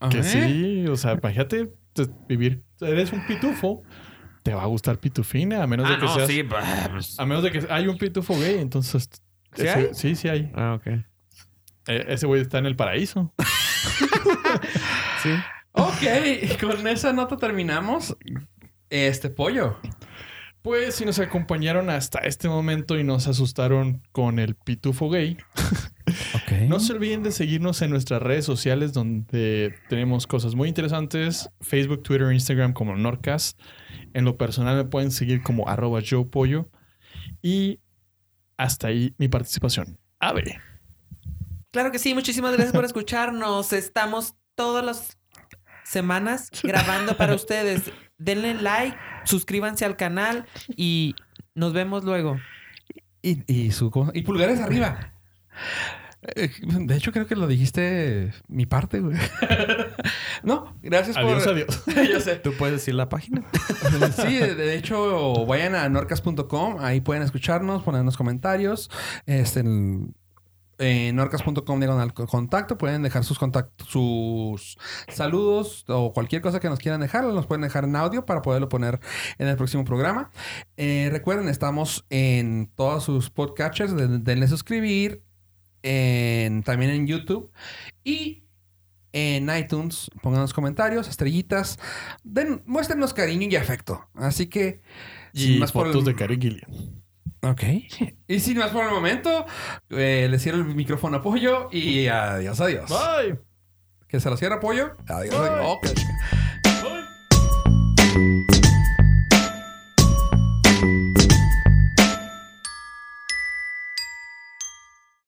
Que sí, o sea, imagínate te- vivir... Eres un pitufo, te va a gustar pitufina, a menos Ah, de que no, seas... sí. pues- A menos de que hay un pitufo gay, entonces... ¿Sí ese- hay? Sí, sí hay. Ah, ok. Eh, ese güey está en el paraíso. Sí. Ok, con esa nota terminamos. Este pollo. Pues si nos acompañaron hasta este momento y nos asustaron con el pitufo gay, Ok. no se olviden de seguirnos en nuestras redes sociales donde tenemos cosas muy interesantes. Facebook, Twitter, Instagram como Norcas. En lo personal me pueden seguir como arroba Joe Pollo. Y hasta ahí mi participación. Ave. Claro que sí, muchísimas gracias por escucharnos. Estamos todas las semanas grabando para ustedes. Denle like, suscríbanse al canal y nos vemos luego. Y, y su y pulgares arriba. Eh, De hecho, creo que lo dijiste mi parte, güey. no, gracias Adiós, por. adiós. ya sé. ¿Tú puedes decir la página? Sí, de, de hecho, vayan a norcas.com. Ahí pueden escucharnos, ponernos comentarios. Este, en, norcas.com diagonal contacto. Pueden dejar sus contactos, sus saludos o cualquier cosa que nos quieran dejar. Nos pueden dejar en audio para poderlo poner en el próximo programa. Eh, recuerden, estamos en todos sus podcatchers. Den- Denle suscribir. En, también en YouTube. Y en iTunes. Pónganos comentarios, estrellitas. Den, muéstrenos cariño y afecto. Así que. sin Y más por el- fotos de Karen Gillian. Ok. Y sin más por el momento, eh, le cierro el micrófono a Pollo y adiós, adiós. Bye. Que se lo cierra Pollo. Adiós, adiós. Ok.